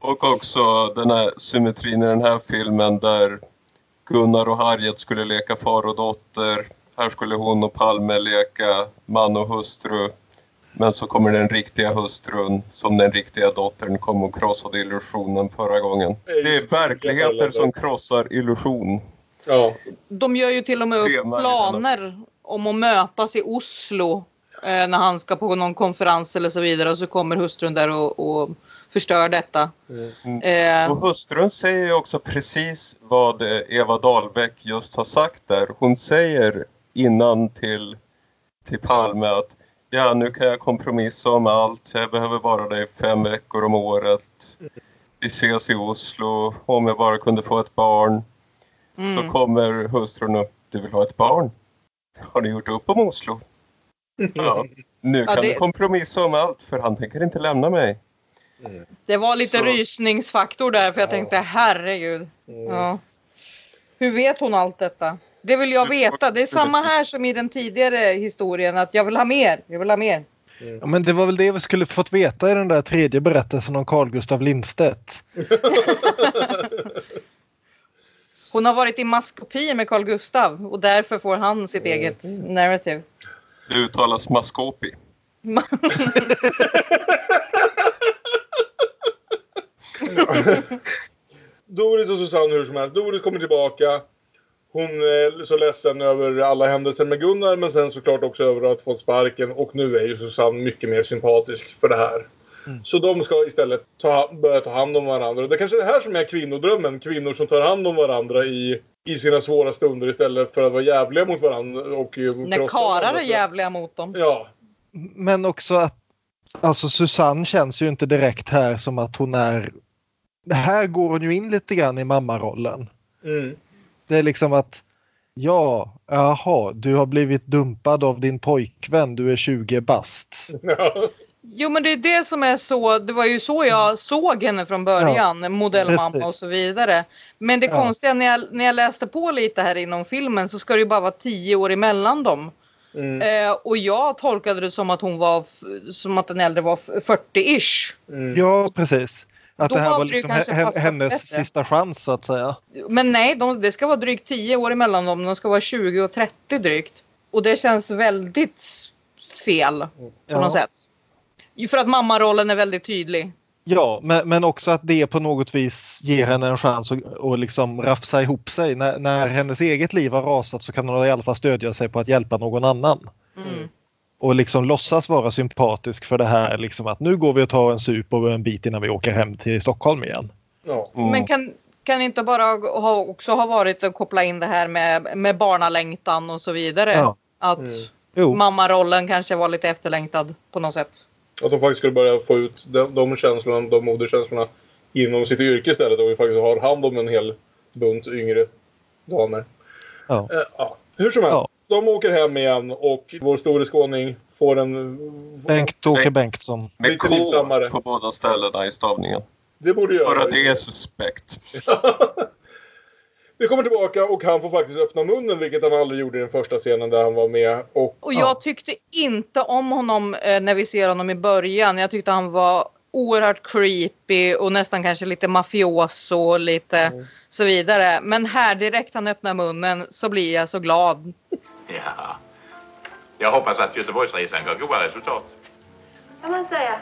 och också den här symmetrin i den här filmen där Gunnar och Harriet skulle leka far och dotter. Här skulle hon och Palme leka man och hustru. Men så kommer den riktiga hustrun som den riktiga dottern kom och krossade illusionen förra gången. Det är verkligheter som krossar illusion. Ja. De gör ju till och med upp planer om att mötas i Oslo eh, när han ska på någon konferens eller så vidare och så kommer hustrun där och, och förstör detta. Eh, Och hustrun säger ju också precis vad Eva Dahlbeck just har sagt där. Hon säger innan till, till Palme att ja, nu kan jag kompromissa om allt. Jag behöver bara dig fem veckor om året. Vi ses i Oslo. Om jag bara kunde få ett barn. Så mm. kommer hustrun upp. Du vill ha ett barn? Har ni gjort upp om Oslo? Ja. Nu Ja, kan det- du kompromissa om allt för han tänker inte lämna mig. Det var lite Så- rysningsfaktor där för jag tänkte herregud. Ja. Hur vet hon allt detta? Det vill jag veta. Det är samma här som i den tidigare historien att jag vill ha mer. Jag vill ha mer. Ja, men det var väl det vi skulle fått veta i den där tredje berättelsen om Carl Gustav Lindstedt. Hon har varit i maskopi med Carl Gustav och därför får han sitt eget narrative. Det uttalas maskopi. Doris och Susanne hur som helst. Doris kommer tillbaka. Hon är så ledsen över alla händelser med Gunnar men sen såklart också över att fått sparken och nu är ju Susanne mycket mer sympatisk för det här. Så de ska istället ta, börja ta hand om varandra. Det kanske är det här som är kvinnodrömmen. Kvinnor som tar hand om varandra i, i sina svåra stunder istället för att vara jävliga mot varandra. Och När karlar är jävliga mot dem. Ja. Men också att alltså Susanne känns ju inte direkt här som att hon är... Här går hon ju in lite grann i mammarollen. Mm. Det är liksom att ja, jaha, du har blivit dumpad av din pojkvän, du är 20 bast. Ja. Jo men det är det som är så, det var ju så jag såg henne från början, modellmamma precis. och så vidare. Men det Ja. konstiga när jag, när jag läste på lite här inom filmen så ska det ju bara vara 10 år emellan dem. Mm. Eh, och jag tolkade det som att hon var, som att den äldre var f- 40-ish. Mm. Ja, precis. Att Då det här var liksom hennes bättre. sista chans så att säga. Men nej, de, det ska vara drygt 10 år emellan dem. De ska vara 20 och 30 drygt. Och det känns väldigt fel på Ja. något sätt. För att mammarollen är väldigt tydlig. Ja, men, men också att det på något vis ger henne en chans att, att liksom rafsa ihop sig. När, när hennes eget liv har rasat så kan hon i alla fall stödja sig på att hjälpa någon annan. Mm. Och liksom låtsas vara sympatisk för det här liksom att nu går vi och tar en sup och en bit innan vi åker hem till Stockholm igen. Ja. Mm. Men kan, kan inte bara ha, också ha varit att koppla in det här med, med barnalängtan och så vidare. Ja. Att Mm. Mammarollen kanske var lite efterlängtad på något sätt. Att de faktiskt skulle börja få ut de, de känslorna, de moderkänslorna inom sitt yrke istället och vi faktiskt har hand om en hel bunt yngre damer. Ja. Eh, ja. Hur som helst, Ja. De åker hem igen och vår store skåning får en... Bengt-Åke Bengtsson. Med K på båda ställena i stavningen. Det borde göra. Bara det är suspekt. Vi kommer tillbaka och han får faktiskt öppna munnen vilket han aldrig gjorde i den första scenen där han var med. Och, Och jag tyckte inte om honom eh, när vi ser honom i början. Jag tyckte han var oerhört creepy och nästan kanske lite mafioso och lite Mm. så vidare. Men här direkt han öppnar munnen så blir jag så glad. Ja. Jag hoppas att Göteborgsresan gav goda resultat. kan man säga.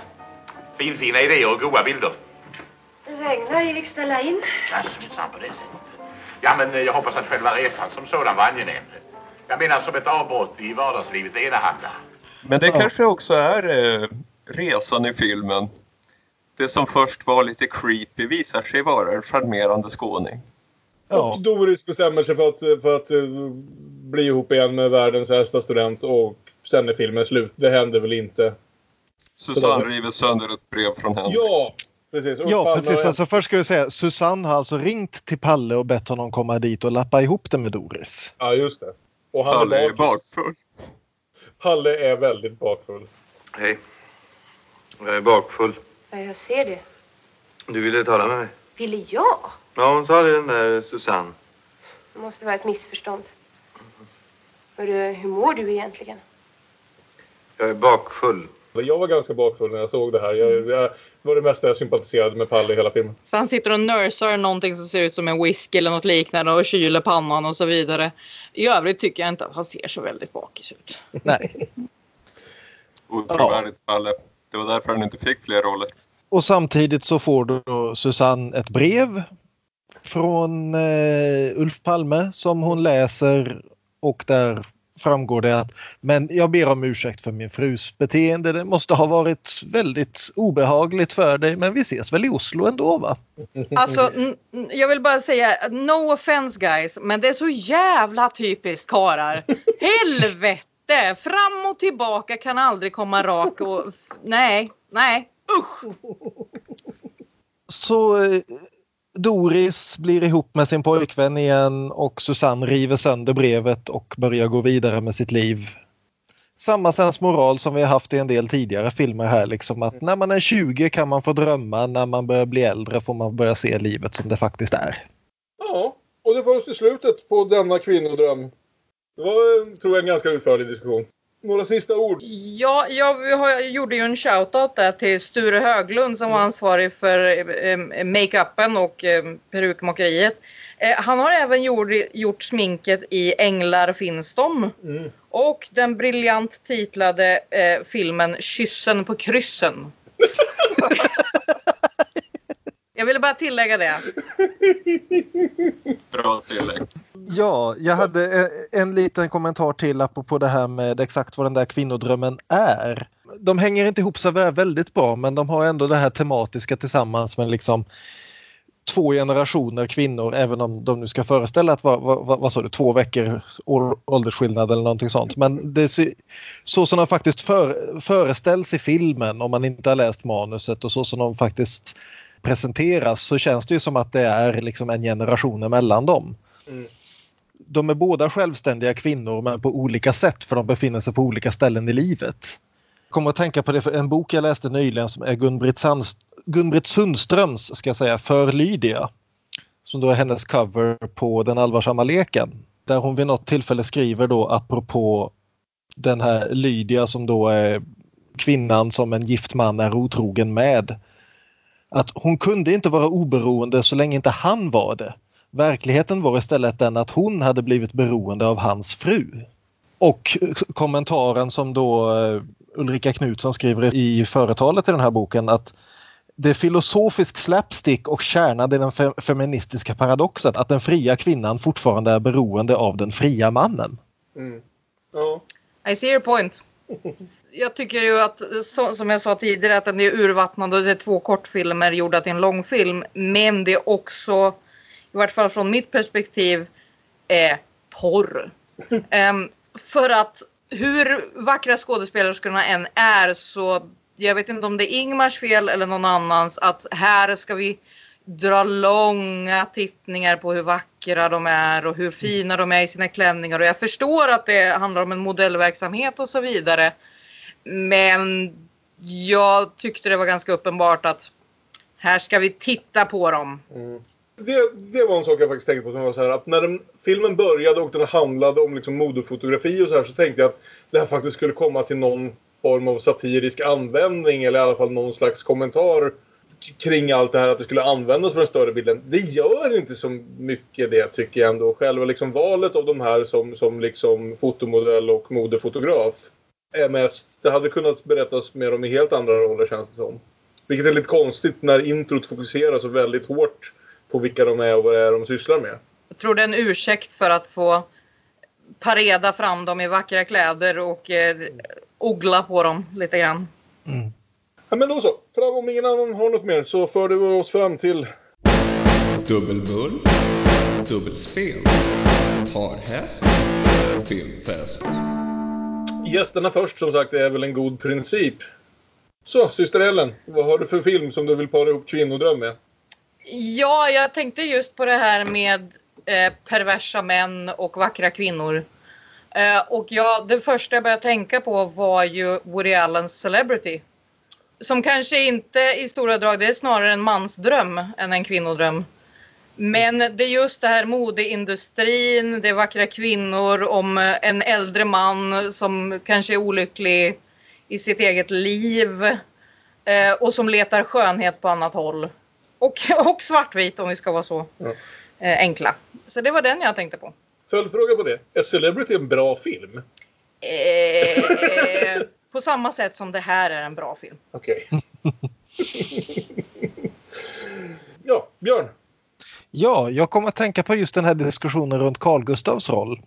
Finfina idéer och goda bilder. Det regnar. Jag fick ställa in. Jaså, minsann på det sättet. Ja, men eh, jag hoppas att själva resan som sådan var angenäm. Jag menar som ett avbrott i vardagslivets enahanda. Men det kanske också är eh, resan i filmen. Det som först var lite creepy visar sig vara en charmerande skåning. Och Doris bestämmer sig för att, för att eh, bli ihop igen med världens äldsta student och sen är filmen slut. Det händer väl inte. Susanne river sönder ett brev från henne. Ja, precis. Och Ja, precis. Alltså, först ska jag säga Susanne har alltså ringt till Palle och bett honom komma dit och lappa ihop det med Doris. Ja, just det. Och han Palle är bakfull. Palle är väldigt bakfull. Hej. Jag är bakfull. Ja, jag ser det. Du ville tala med mig? Ville jag? Ja, hon sa det den där Susanne. Det måste vara ett missförstånd. Hörru, hur mår du egentligen? Jag är bakfull. Jag var ganska bakfull när jag såg det här. Jag, jag det var det mesta jag sympatiserade med Palle i hela filmen. Så han sitter och nursar någonting som ser ut som en whisky eller något liknande och kyler pannan och så vidare. I övrigt tycker jag inte att han ser så väldigt bakis ut. Nej. Otrovärdigt Palle. Det var därför han inte fick fler roller. Och samtidigt så får då Susanne ett brev från eh, Ulf Palme som hon läser och där framgår det att men jag ber om ursäkt för min frus beteende. Det måste ha varit väldigt obehagligt för dig men vi ses väl i Oslo ändå va? Alltså, jag vill bara säga, no offense guys, men det är så jävla typiskt karar. Helvete! Fram och tillbaka kan aldrig komma rak och... Nej, nej, usch! Så eh, Doris blir ihop med sin pojkvän igen och Susanne river sönder brevet och börjar gå vidare med sitt liv. Samma sensmoral som vi har haft i en del tidigare filmer här, liksom att när man är 20 kan man få drömma, när man börjar bli äldre får man börja se livet som det faktiskt är. Ja, och det var just till slutet på denna kvinnodröm. Det var, eh, tror jag, en ganska utförlig diskussion. Några sista ord? Ja, jag, gjorde ju en shoutout där till Sture Höglund som var ansvarig för eh, makeupen och eh, perukmakeriet. Eh, han har även gjort, gjort sminket i Änglar finns de. Mm. Och den briljant titlade eh, filmen Kyssen på kryssen. Jag ville bara tillägga det. Bra tillägg. Ja, jag hade eh, en liten kommentar till apropå det här med exakt vad den där kvinnodrömmen är. De hänger inte ihop så vä- väldigt bra men de har ändå det här tematiska tillsammans med liksom två generationer kvinnor även om de nu ska föreställa att vad, vad, vad, sa du, två veckor åldersskillnad eller någonting sånt. Men det, ser- så som de faktiskt för, föreställs i filmen om man inte har läst manuset och så som de faktiskt presenteras så känns det ju som att det är liksom en generation emellan dem. Mm. De är båda självständiga kvinnor men på olika sätt för de befinner sig på olika ställen i livet. Jag kommer att tänka på det för en bok jag läste nyligen som är Gun-Britt, Gun-Britt Sundströms ska jag säga, För Lydia. Som då är hennes cover på Den allvarsamma leken. Där hon vid något tillfälle skriver då apropå den här Lydia som då är kvinnan som en gift man är otrogen med. Att hon kunde inte vara oberoende så länge inte han var det. Verkligheten var istället den att hon hade blivit beroende av hans fru. Och kommentaren som då eh, Ulrika Knutsson skriver i företalet i den här boken att det är filosofisk slapstick och kärnan i den fe- feministiska paradoxen att den fria kvinnan fortfarande är beroende av den fria mannen. Mm. Ja. I see your point. Jag tycker ju att, så, som jag sa tidigare, att den är urvattnad och det är två kortfilmer gjorda till en långfilm. Men det är också, i vart fall från mitt perspektiv, är porr. Ehm, för att hur vackra skådespelerskorna än är så jag vet inte om det är Ingmars fel eller någon annans att här ska vi dra långa tittningar på hur vackra de är och hur fina de är i sina klänningar och jag förstår att det handlar om en modellverksamhet och så vidare. Men jag tyckte det var ganska uppenbart att här ska vi titta på dem. Mm. Det, det var en sak jag faktiskt tänkte på som var så här att när den, filmen började och den handlade om liksom modefotografi och så här så tänkte jag att det här faktiskt skulle komma till någon form av satirisk användning eller i alla fall någon slags kommentar kring allt det här att det skulle användas för den större bilden. Det gör inte så mycket det tycker jag ändå. Själva liksom valet av de här som, som liksom fotomodell och modefotograf är mest, det hade kunnat berättas mer om i helt andra roller känns det som. Vilket är lite konstigt när introt fokuserar så väldigt hårt på vilka de är och vad det är de sysslar med. Jag tror det är en ursäkt för att få pareda fram dem i vackra kläder och eh, ogla på dem lite grann. Ja, men då så. Fram om ingen annan har något mer så för det oss fram till... Dubbelbull, dubbelspel, parhäst, filmfest. Gästerna först som sagt är väl en god princip. Så, syster Ellen. Vad har du för film som du vill para ihop kvinnodröm med? Ja, jag tänkte just på det här med eh, perversa män och vackra kvinnor. Eh, och ja, det första jag började tänka på var ju Woody Allens Celebrity. Som kanske inte i stora drag, det är snarare en mansdröm än en kvinnodröm. Men det är just det här modeindustrin, det är vackra kvinnor om eh, en äldre man som kanske är olycklig i sitt eget liv eh, och som letar skönhet på annat håll. Och, och svartvit om vi ska vara så Ja. eh, enkla. Så det var den jag tänkte på. Följdfråga på det. Är Celebrity en bra film? Eh, på samma sätt som det här är en bra film. Okej. ja, Björn. Ja, jag kommer att tänka på just den här diskussionen runt Carl Gustavs roll.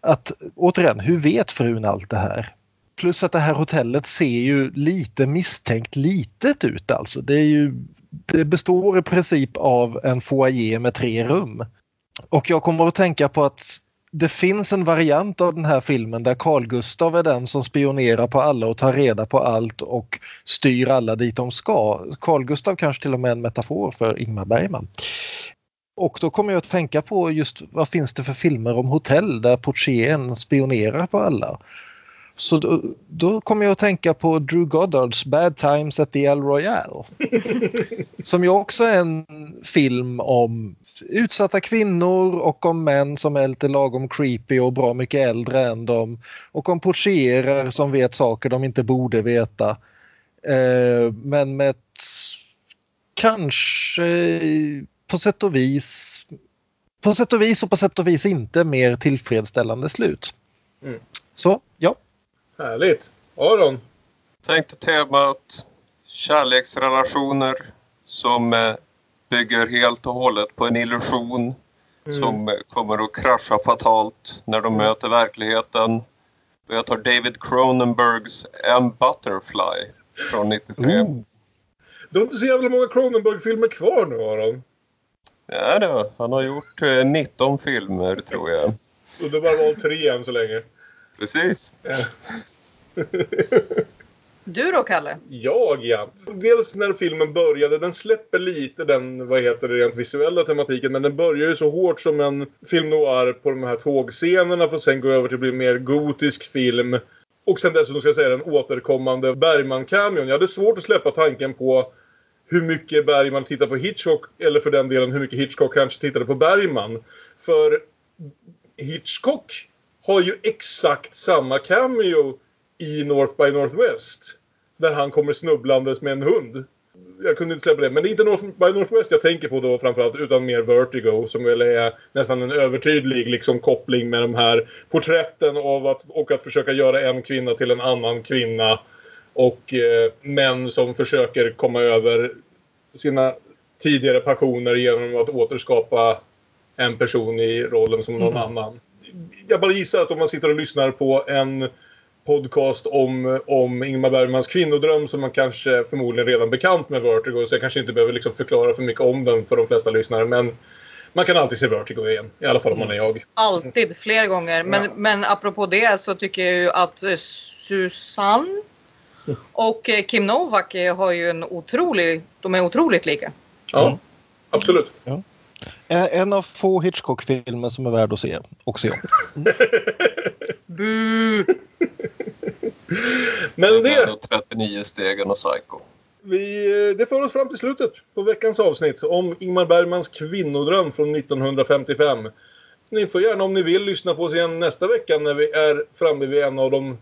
Att återigen, hur vet frun allt det här? Plus att det här hotellet ser ju lite misstänkt litet ut alltså. Det, är ju, det består i princip av en foyer med tre rum. Och jag kommer att tänka på att det finns en variant av den här filmen där Carl Gustav är den som spionerar på alla och tar reda på allt och styr alla dit de ska. Carl Gustav kanske till och med är en metafor för Ingmar Bergman. Och då kommer jag att tänka på just vad finns det för filmer om hotell där portieren spionerar på alla. Så då, då kommer jag att tänka på Drew Goddards Bad Times at the El Royale. som ju också är en film om utsatta kvinnor och om män som är lite lagom creepy och bra mycket äldre än dem. Och om portierer som vet saker de inte borde veta. Eh, men med ett kanske på sätt och vis på sätt och vis och på sätt och vis inte mer tillfredsställande slut. Mm. Så, ja. Härligt. Aron. Tänkte temat kärleksrelationer som eh, bygger helt och hållet på en illusion Mm. som kommer att krascha fatalt när de möter verkligheten. Jag tar David Cronenbergs M. Butterfly från 93. Du har inte så jävla många Cronenberg-filmer kvar nu, Aron. Ja, då, han har gjort eh, 19 filmer tror jag. Så har bara valt tre än så länge. Precis. Ja. Du då, Kalle? Jag ja. Dels när filmen började, den släpper lite den, vad heter det, rent visuella tematiken. Men den börjar ju så hårt som en film noir på de här tågscenerna för att sen gå över till att bli mer gotisk film. Och sen dessutom ska jag säga den återkommande Bergman-cameon. Jag hade svårt att släppa tanken på hur mycket Bergman tittar på Hitchcock, eller för den delen hur mycket Hitchcock kanske tittade på Bergman. För Hitchcock har ju exakt samma cameo i North by Northwest. Där han kommer snubblandes med en hund. Jag kunde inte släppa det. Men det är inte North by Northwest jag tänker på då framförallt. Utan mer Vertigo. Som väl är nästan en övertydlig liksom, koppling med de här porträtten av att, och att försöka göra en kvinna till en annan kvinna. Och eh, män som försöker komma över sina tidigare passioner genom att återskapa en person i rollen som någon annan. Jag bara gissar att om man sitter och lyssnar på en podcast om, om Ingmar Bergmans kvinnodröm som man kanske förmodligen redan bekant med Vertigo så jag kanske inte behöver liksom förklara för mycket om den för de flesta lyssnare men man kan alltid se Vertigo igen. I alla fall om man är jag. Alltid, flera gånger. Men, Ja. men apropå det så tycker jag ju att eh, Susanne och eh, Kim Novak eh, har ju en otrolig, de är otroligt lika. Ja, absolut. Ja. En en av få Hitchcock-filmer som är värd att se och se om. Bu! Men det, 39 stegen och Psycho. vi, eh, det för oss fram till slutet på veckans avsnitt om Ingmar Bergmans kvinnodröm från 1955. Ni får gärna om ni vill lyssna på oss igen nästa vecka när vi är framme vid en av de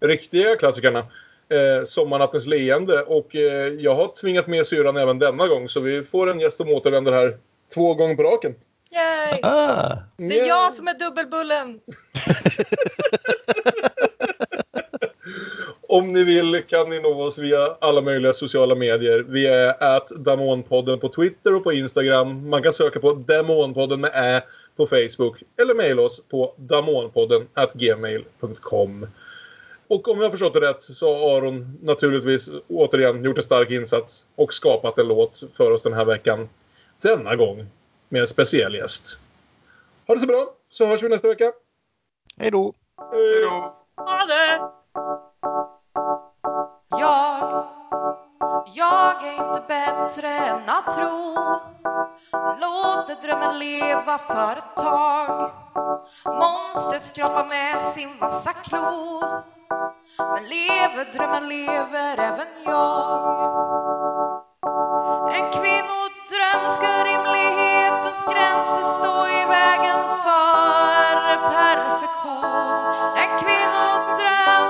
riktiga klassikerna. Eh, Sommarnattens leende. Och eh, jag har tvingat med syran även denna gång så vi får en gäst som återvänder här två gånger på raken. Yay! Ah, Det är jag som är dubbelbullen! Om ni vill kan ni nå oss via alla möjliga sociala medier. Vi är at Damonpodden på Twitter och på Instagram. Man kan söka på Damonpodden med Ä på Facebook eller mejla oss på damonpodden at gmail.com. Och om jag har förstått det rätt så har Aron naturligtvis återigen gjort en stark insats och skapat en låt för oss den här veckan. Denna gång med en speciell gäst. Ha det så bra så hörs vi nästa vecka. Hej då! Hej då! Jag, jag är inte bättre än att tro Låter drömmen leva för ett tag Monstret skrapar med sin vassa klo men lever drömmen lever även jag. En kvinnodröm ska rimlighetens gränser stå i vägen för perfektion. En kvinnodröm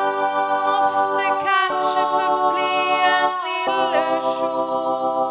måste kanske förbli en illusion.